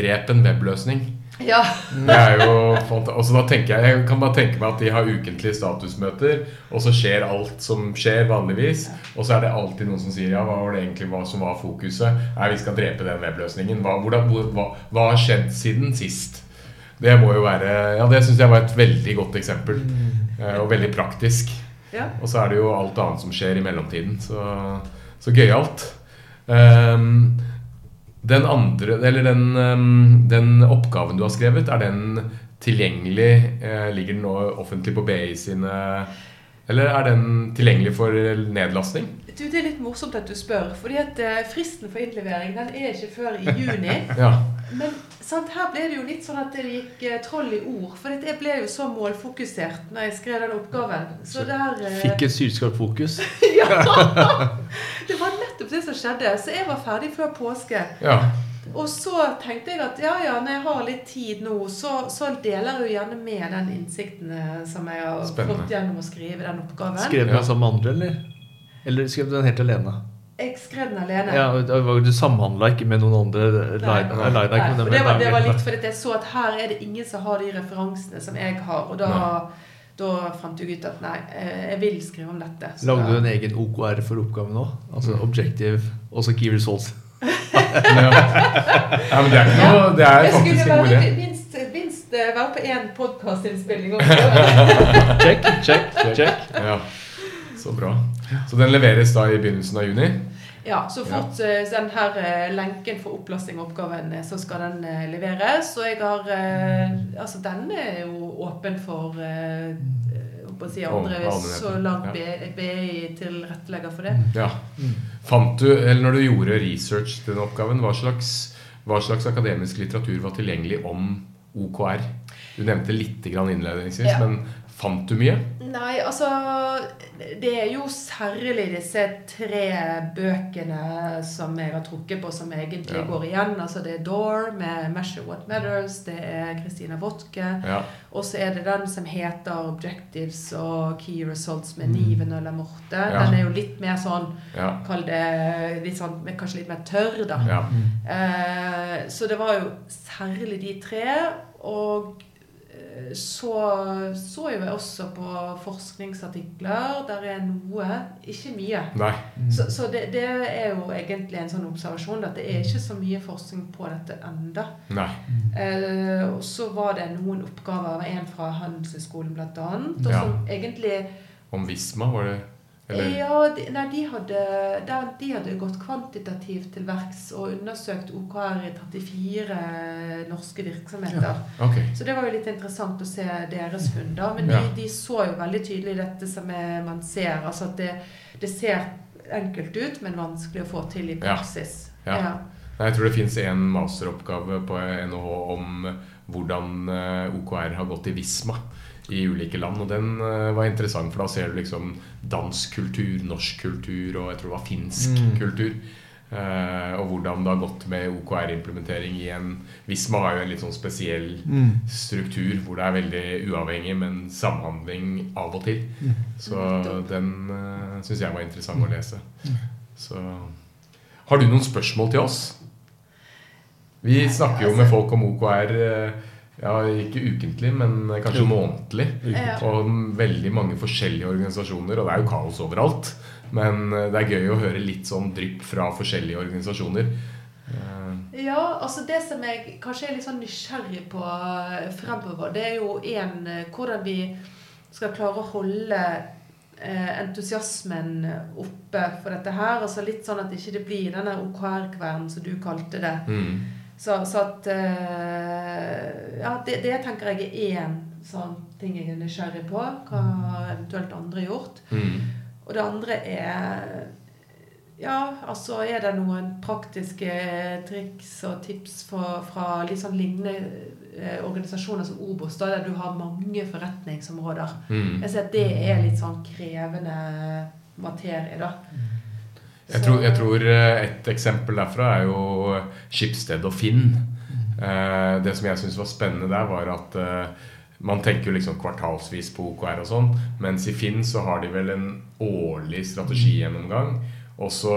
Drep en webløsning. Ja. Det er jo fant- også da tenker jeg, jeg kan bare tenke meg at de har ukentlige statusmøter, og så skjer alt som skjer vanligvis. Og så er det alltid noen som sier ja, hva var det egentlig hva som var fokuset? Nei, vi skal drepe den webløsningen. Hva, hvordan, hva, hva har skjedd siden sist? Det må jo være Ja, det syns jeg var et veldig godt eksempel. eh, Og veldig praktisk. ja. Og så er det jo alt annet som skjer i mellomtiden. Så, så gøyalt. Um, den andre, eller den, um, den oppgaven du har skrevet, er den tilgjengelig? Eh, ligger den nå offentlig på BI sine Eller er den tilgjengelig for nedlasting? Du, det er litt morsomt at du spør. fordi at eh, fristen for innlevering den er ikke før i juni. Ja. Men sant, her ble det jo litt sånn at det gikk eh, troll i ord. For jeg ble jo så målfokusert når jeg skrev den oppgaven. Så der Fikk et sylskarpt fokus. Ja! Det var det som skjedde. Så jeg var ferdig før påske. ja. Og så tenkte jeg at ja, ja, når jeg har litt tid nå, så, så deler jeg jo gjerne med den innsikten eh, som jeg har Spennende. fått gjennom å skrive den oppgaven. Skrev du den sammen med andre, eller? Eller skrev du den helt alene? Jeg skrev den alene. Ja, Du samhandla ikke med noen andre? Nei. Line, Nei. Nei, for det, var, det var litt fordi jeg så at her er det ingen som har de referansene som jeg har. Og da, da fant jeg ut at nei, eh, jeg vil skrive om dette. Så Lagde du en egen OKR for oppgaven nå? Altså Objective, også Key Results? Ja. ja, men det er ikke noe Det er Jeg faktisk en god idé. være, minst, minst eh, være på én podkastinnspilling også. Check, check, check. Ja, Så bra. Så den leveres da i begynnelsen av juni? Ja, så fort eh, den her eh, lenken for opplasting av oppgaven, eh, så skal den leveres. Og jeg har Altså, den er jo åpen for jeg si, andre så langt ja. BI tilrettelegger for det. Ja. Fant du, eller når du gjorde research til den oppgaven, hva slags, hva slags akademisk litteratur var tilgjengelig om OKR? Du nevnte litt innledningsvis, Ja. men fant du mye? Nei, altså Det er jo særlig disse tre bøkene som jeg har trukket på, som egentlig Ja. går igjen. Altså Det er Door med 'Measure What Matters', det er Christina Wotke. Ja. Og så er det den som heter 'Objectives og Key Results' med Niven og Lamorte. Ja. Den er jo litt mer sånn Ja. Kall det litt sånn, kanskje litt mer tørr, da. ja. Eh, så det var jo særlig de tre. Og så så jo jeg også på forskningsartikler. Der er noe, ikke mye. Nei. Så, så det, det er jo egentlig en sånn observasjon at det er ikke så mye forskning på dette enda. Mm. Eh, og så var det noen oppgaver, en fra Handelshøyskolen bl.a., og Ja. som egentlig Om Visma, var det Eller? ja, de, nei, de hadde, de, de hadde gått kvantitativt til verks og undersøkt OKR i 34 norske virksomheter. Ok. Så det var jo litt interessant å se deres funn. da, Men Ja. de, de så jo veldig tydelig dette som er, man ser. altså at det, det ser enkelt ut, men vanskelig å få til i Ja. praksis. Ja. Nei, Jeg tror det fins en masteroppgave på NHH om hvordan eh, OKR har gått i Visma i ulike land. Og den eh, var interessant, for da ser du liksom dansk kultur, norsk kultur og jeg tror det var finsk Mm. kultur. Eh, og hvordan det har gått med OKR-implementering i en Visma har jo en litt sånn spesiell struktur hvor det er veldig uavhengig, men samhandling av og til. Så den uh, syns jeg var interessant å lese. Så Har du noen spørsmål til oss? Vi snakker jo med folk om OKR eh, ja, ikke ukentlig, men kanskje Jo. månedlig. Ja. Og veldig mange forskjellige organisasjoner, og det er jo kaos overalt. Men eh, det er gøy å høre litt sånn drypp fra forskjellige organisasjoner. Eh, Ja, altså det som jeg kanskje er litt sånn nysgjerrig på eh, fremover, det er jo en eh, hvordan vi skal klare å holde entusiasmen oppe for dette her. Altså litt sånn at ikke det blir denne OKR-kvernen som du kalte det. mm, Så, så at eh, Ja, det, det tenker jeg er én sånn ting jeg er nysgjerrig på. Hva har eventuelt andre gjort. mm, Og det andre er Ja, altså er det noen praktiske triks og tips fra, fra litt sånn lignende eh, organisasjoner som Obos, da, der du har mange forretningsområder? mm. Jeg ser at det er litt sånn krevende materie, da. Jeg tror, jeg tror eh, et eksempel derfra er jo Skipsted og Finn. Eh, Det som jeg syns var spennende der, var at eh, man tenker jo liksom kvartalsvis på OKR og sånn, mens i Finn så har de vel en årlig strategigjennomgang. Og så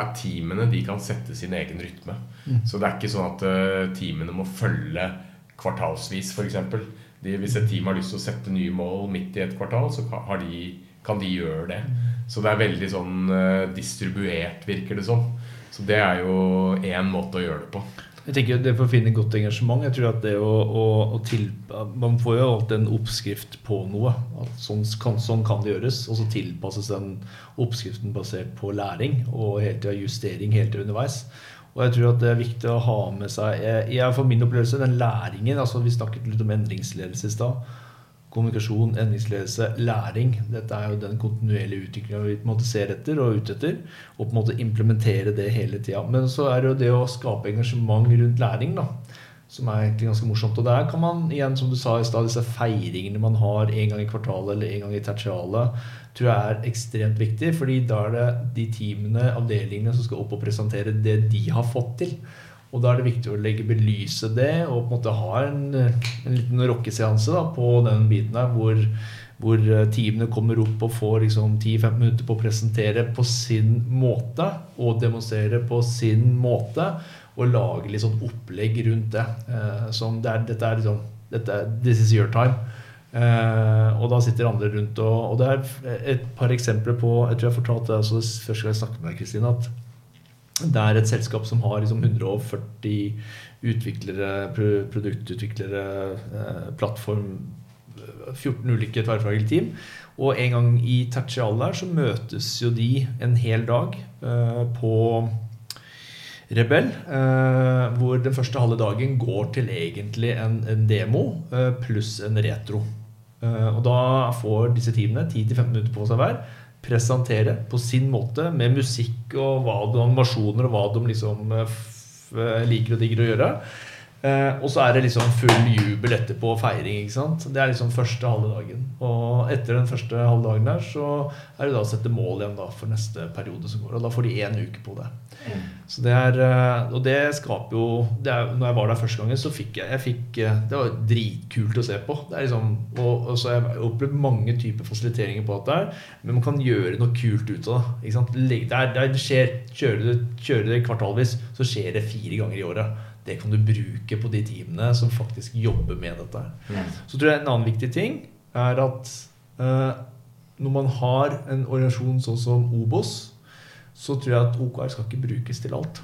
er teamene de kan sette sin egen rytme. Så det er ikke sånn at eh, teamene må følge kvartalsvis, f.eks. Hvis et team har lyst til å sette nye mål midt i et kvartal, så kan, har de, kan de gjøre det. Så det er veldig sånn eh, distribuert, virker det som. Så det er jo én måte å gjøre det på. Jeg tenker Det for å finne godt engasjement jeg tror at det å, å, å til, Man får jo alltid en oppskrift på noe. Sånn, kan, sånn kan det gjøres. Og så tilpasses den oppskriften basert på læring og hele tida justering helt til underveis. Og jeg tror at det er viktig å ha med seg jeg, jeg, For min opplevelse, den læringen altså Vi snakket litt om endringsledelse i stad. Kommunikasjon, endringsledelse, læring. Dette er jo den kontinuerlige utviklinga vi på en måte ser etter og ute etter. Og på en måte implementere det hele tida. Men så er det jo det å skape engasjement rundt læring, da. Som er egentlig ganske morsomt. Og der kan man igjen, som du sa i stad, disse feiringene man har en gang i kvartalet eller en gang i tertialet, tror jeg er ekstremt viktig. fordi da er det de teamene, avdelingene, som skal opp og presentere det de har fått til. Og da er det viktig å legge belyse det og på en måte ha en, en liten rockeseanse på den biten der hvor, hvor teamene kommer opp og får liksom 10-15 minutter på å presentere på sin måte og demonstrere på sin måte. Og lage litt sånn opplegg rundt det. Eh, som det er, dette er liksom dette, This is your time. Eh, og da sitter andre rundt og, og det er et par eksempler på Jeg tror jeg fortalte det også første gang jeg snakket med deg, Kristine, at det er et selskap som har liksom 140 utviklere, produktutviklere, eh, plattform 14 ulike tverrfaglige team. Og en gang i tertial der så møtes jo de en hel dag eh, på Rebell. Eh, hvor den første halve dagen går til egentlig en, demo eh, pluss en retro. Eh, og da får disse teamene 10-15 minutter på seg hver presentere på sin måte med musikk og hva de, animasjoner og hva de liksom eh, liker og digger å gjøre. Eh, og så er det liksom full jubel etterpå og feiring. ikke sant? Det er liksom første halve dagen. Og etter den første halve dagen der så er det da å sette mål igjen da for neste periode som går. Og da får de én uke på det. Mm. Så det er, eh, Og det skaper jo det er, Når jeg var der første gangen, så fikk jeg, jeg fikk, eh, Det var dritkult å se på. Det er liksom, og, og så har jeg opplevd mange typer fasiliteringer på dette her, men man kan gjøre noe kult ut av det. ikke sant? Det, er, det skjer, Kjører du, det kvartalvis, så skjer det fire ganger i året det kan du bruke på de teamene som faktisk jobber med dette. Mm. Så tror jeg en annen viktig ting er at eh, når man har en organisasjon sånn som Obos, så tror jeg at OKR skal ikke brukes til alt.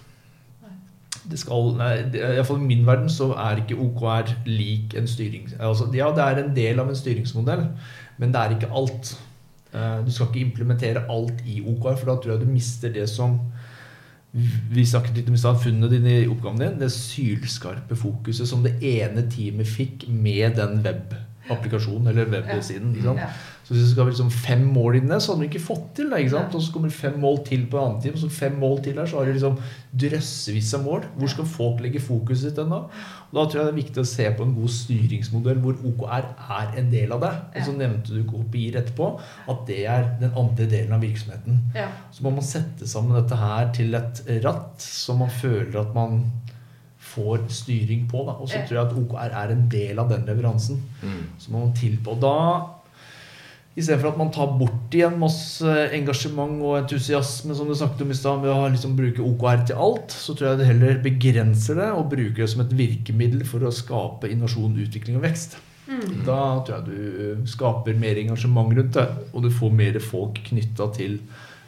Det skal, nei, det, i, fall I min verden så er ikke OKR lik en styring... Altså, ja, det er en del av en styringsmodell, men det er ikke alt. Uh, du skal ikke implementere alt i OKR, for da tror jeg du mister det som vi snakket litt om funnene dine i oppgaven din. Det sylskarpe fokuset som det ene teamet fikk med den webapplikasjonen eller websiden. Ja. Så hvis det skal være liksom fem mål inne, så hadde du ikke fått til det. ikke sant? Og så kommer fem mål til på en annen time, og så fem mål til der, så har du liksom drøssevis av mål. Hvor skal folk legge fokuset sitt ennå? Og da tror jeg det er viktig å se på en god styringsmodell hvor OKR er en del av det. Og så nevnte du kopier etterpå, at det er den andre delen av virksomheten. Ja. Så må man sette sammen dette her til et ratt som man føler at man får styring på. Og så tror jeg at OKR er en del av den leveransen. Mm. Så må man til på. Da Istedenfor at man tar bort igjen masse engasjement og entusiasme som du snakket om i sted, med å liksom bruke OKR til alt, så tror jeg det heller begrenser det og bruker det som et virkemiddel for å skape innovasjon, utvikling og vekst. Mm. Da tror jeg du skaper mer engasjement rundt det, og du får mer folk knytta til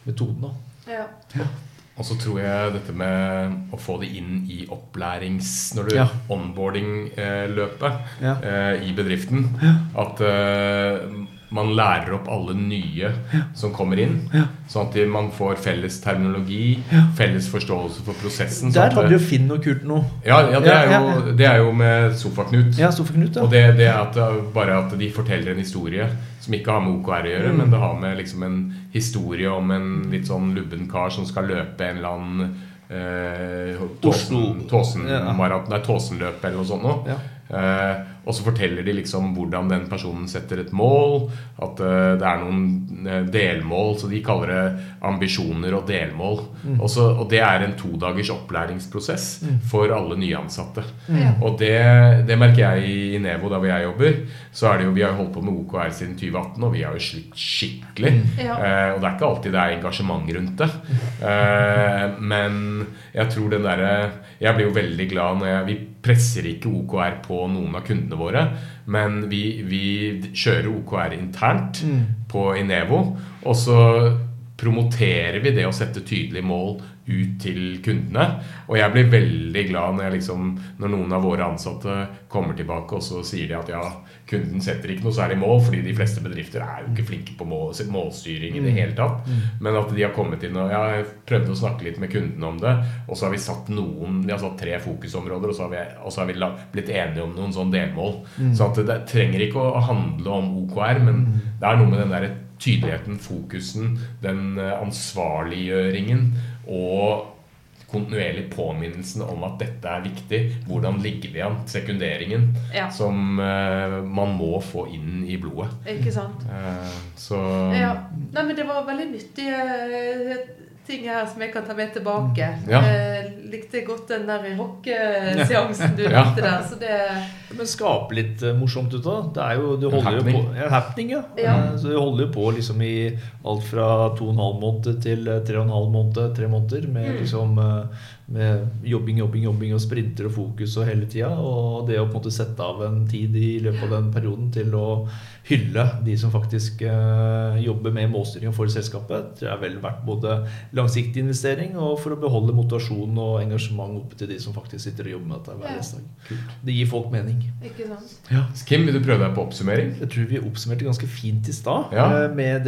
metoden. Ja. Ja. Og så tror jeg dette med å få det inn i opplærings... Når du ja. onboarding-løpet ja. eh, i bedriften. At eh, man lærer opp alle nye ja. som kommer inn. Ja. Sånn at man får felles terminologi, ja. felles forståelse for prosessen. Der hadde jo Finn og Kurt noe. Ja, det er, jo, det, er jo, med Sofaknut. Ja, Sofaknut Og det, det er at, bare at de forteller en historie som ikke har med OKR å gjøre, mm. men det har med liksom en historie om en litt sånn lubben kar som skal løpe en eller annen eh, Tåsen, Tåsen, Tåsenløp eller noe sånt noe. Eh, og så forteller de liksom hvordan den personen setter et mål. At uh, det er noen uh, delmål, så de kaller det ambisjoner og delmål. Mm. Også, og det er en todagers opplæringsprosess mm. for alle nyansatte. Mm. Og det, det, merker jeg i Nevo, da hvor jeg jobber. Så er det jo, Vi har holdt på med OKR siden 2018, og vi har jo slitt skikkelig. Mm. Ja. Uh, og det er ikke alltid det er engasjement rundt det. men jeg tror den derre Jeg blir jo veldig glad når jeg Vi presser ikke OKR på noen av kundene kundene våre. Men vi, vi kjører OKR internt mm. på Inevo. Og så promoterer vi det å sette tydelige mål ut til kundene. Og jeg blir veldig glad når, liksom, når, noen av våre ansatte kommer tilbake og så sier de at ja, kunden setter ikke noe særlig mål, fordi de fleste bedrifter er jo ikke flinke på mål, målstyring i det mm. hele tatt. Mm. Men at de har kommet inn og jeg har prøvd å snakke litt med kundene om det, og så har vi satt noen Vi har satt tre fokusområder, og så har vi, så har vi blitt enige om noen sånne delmål. Mm. Så at det trenger ikke å handle om OKR, men det er noe med den der tydeligheten, fokusen, den eh, ansvarliggjøringen og kontinuerlig påminnelsen om at dette er viktig. Hvordan ligger vi an? Sekunderingen. Ja. Som uh, man må få inn i blodet. Ikke sant. Uh, så ja. Nei, men det var veldig nyttige ting her som jeg kan ta med tilbake. Ja. Uh, likte godt den der rockeseansen du Ja. likte der. Så det Men skape litt eh, morsomt ut av det. Er jo, du holder happening. jo på ja, happening. Ja. Ja. Eh, Så du holder jo på liksom i alt fra to og en halv måned til eh, tre og en halv måned, tre måneder med Mm. liksom med jobbing, jobbing, jobbing og sprinter og fokus og hele tida. Og det å på en måte sette av en tid i løpet av den perioden til å hylle de som faktisk eh, jobber med målstyring for selskapet, det er vel verdt både langsiktig investering og for å beholde motivasjon og engasjement oppe til de som faktisk sitter og jobber med dette hver eneste dag. Det gir folk mening. Ikke sant? Ja. Kim, vil du prøve deg på oppsummering? Jeg tror vi oppsummerte ganske fint i stad Ja. eh, med,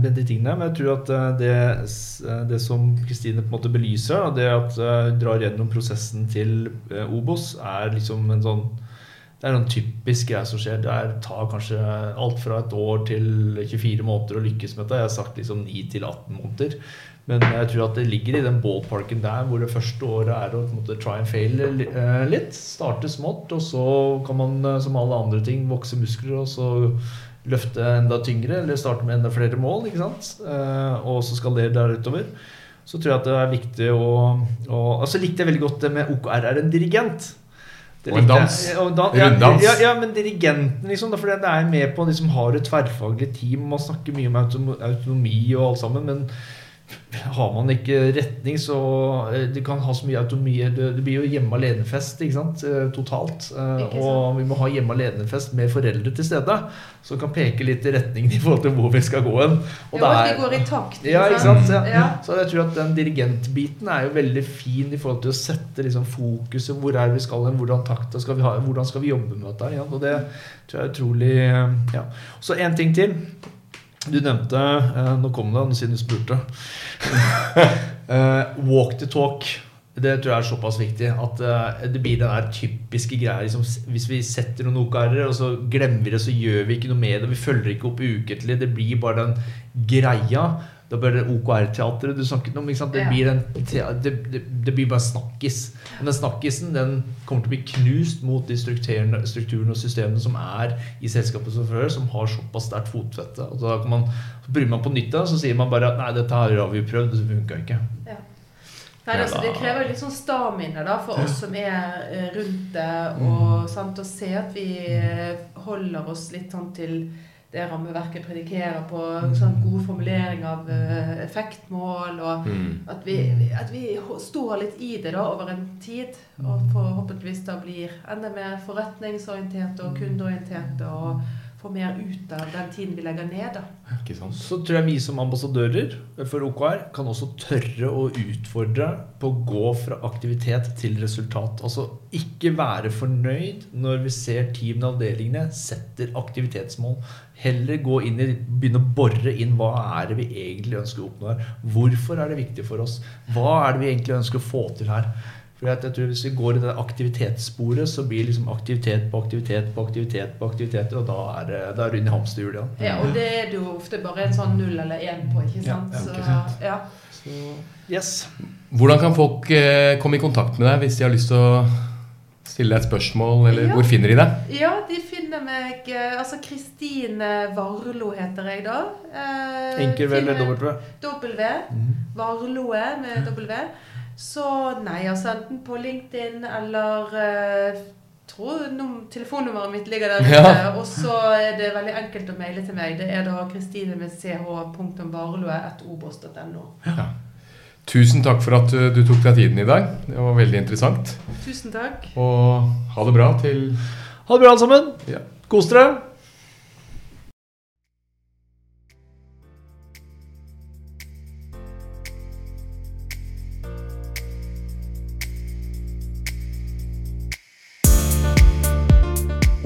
med de tingene. Men jeg tror at eh, det, det som Kristine på en måte belyser, det at drar gjennom prosessen til Obos, er liksom en sånn det er en typisk greie som skjer. Det tar kanskje alt fra et år til 24 måneder å lykkes med dette. Jeg har sagt liksom 9 til 18 måneder. Men jeg tror at det ligger i den ballparken der hvor det første året er å måte try and fail eh, litt. Starte smått, og så kan man eh, som alle andre ting vokse muskler og så løfte enda tyngre, eller starte med enda flere mål. ikke sant? Eh, Og så skalere der utover. Så tror jeg at det er viktig å, å Og så likte jeg veldig godt det med OKR er en dirigent. Og en dans. og dan- ja, Runddans. Ja, ja, men dirigenten, liksom. Da, fordi det er med på de som har et tverrfaglig team. Man snakker mye om autonomi og alt sammen, men har man ikke retning, så eh, Du kan ha så mye autonomi Det, blir jo hjemme alene-fest, ikke sant? Eh, Totalt. Eh, Ikke. Og vi må ha hjemme alene-fest med foreldre til stede, som kan peke litt i retningen i forhold til hvor vi skal gå hen. Og jo, er- vi går i takt. ja, ikke sant? Ja. Ja. Så jeg tror at den dirigentbiten er jo veldig fin i forhold til å sette liksom fokuset. Hvor er vi skal hen? Hvordan takta skal vi ha? Hvordan skal vi jobbe med dette? Ja? Og det tror jeg er utrolig ja. Så en ting til. Du nevnte eh, Nå kom det, siden du spurte. Eh, walk the talk. Det tror jeg er såpass viktig at eh, det blir den der typiske greia. Liksom, hvis vi setter noen OKR-er, og så glemmer vi det, så gjør vi ikke noe med det. Vi følger ikke opp ukentlig. Det blir bare den greia. Da blir det OKR-teatret du snakket om. Ikke sant? Det, blir en, te- det, det, det blir bare snakkis. Men den snakkisen den kommer til å bli knust mot de strukturene, og systemene som er i selskapet som før, som har såpass sterkt fotfette. Og da kan man, så bryr man på nytt av så sier man bare at nei, dette har vi prøvd, det funka ikke. Ja. Nei, altså, det krever litt sånn stamina da, for oss som er eh, rundt det, og sant, å se at vi eh, holder oss litt sånn til det rammeverket predikerer på, sånn god formulering av eh, effektmål, og Mm. at vi, at vi står litt i det da over en tid, og forhåpentligvis da blir enda mer forretningsorienterte og kundeorienterte, og får mer ut av den tiden vi legger ned da. Ikke sant? Så tror jeg vi som ambassadører for OKR kan også tørre å utfordre på å gå fra aktivitet til resultat. Altså ikke være fornøyd når vi ser teamene og avdelingene setter aktivitetsmål. Heller gå inn i, begynne å bore inn hva er det vi egentlig ønsker å oppnå her. Hvorfor er det viktig for oss? Hva er det vi egentlig ønsker å få til her? For jeg tror Hvis vi går i det aktivitetssporet, så blir liksom aktivitet på aktivitet på aktivitet på aktivitet og da er det, da er du inne i hamsterhjulet. Ja, og det er det jo ofte bare en sånn null eller én på, ikke sant? ja, ikke sant. ja. Så yes. Hvordan kan folk eh, komme i kontakt med deg hvis de har lyst til å stille deg et spørsmål, eller Ja. hvor finner de deg? Ja, de finner meg eh, Altså Kristine Varlo heter jeg da. Eh, Enkel vel W. W. Varloe med W. Så nei, altså enten på LinkedIn eller uh, tror num Telefonnummeret mitt ligger der ute. Ja. Og så er det veldig enkelt å maile til meg. Det er da kristine med ch.varloe.obos.no. Tusen takk for at du, du tok deg tiden i dag. Det var veldig interessant. Tusen takk. Og ha det bra til Ha det bra, alle sammen. Ja. Kos dere.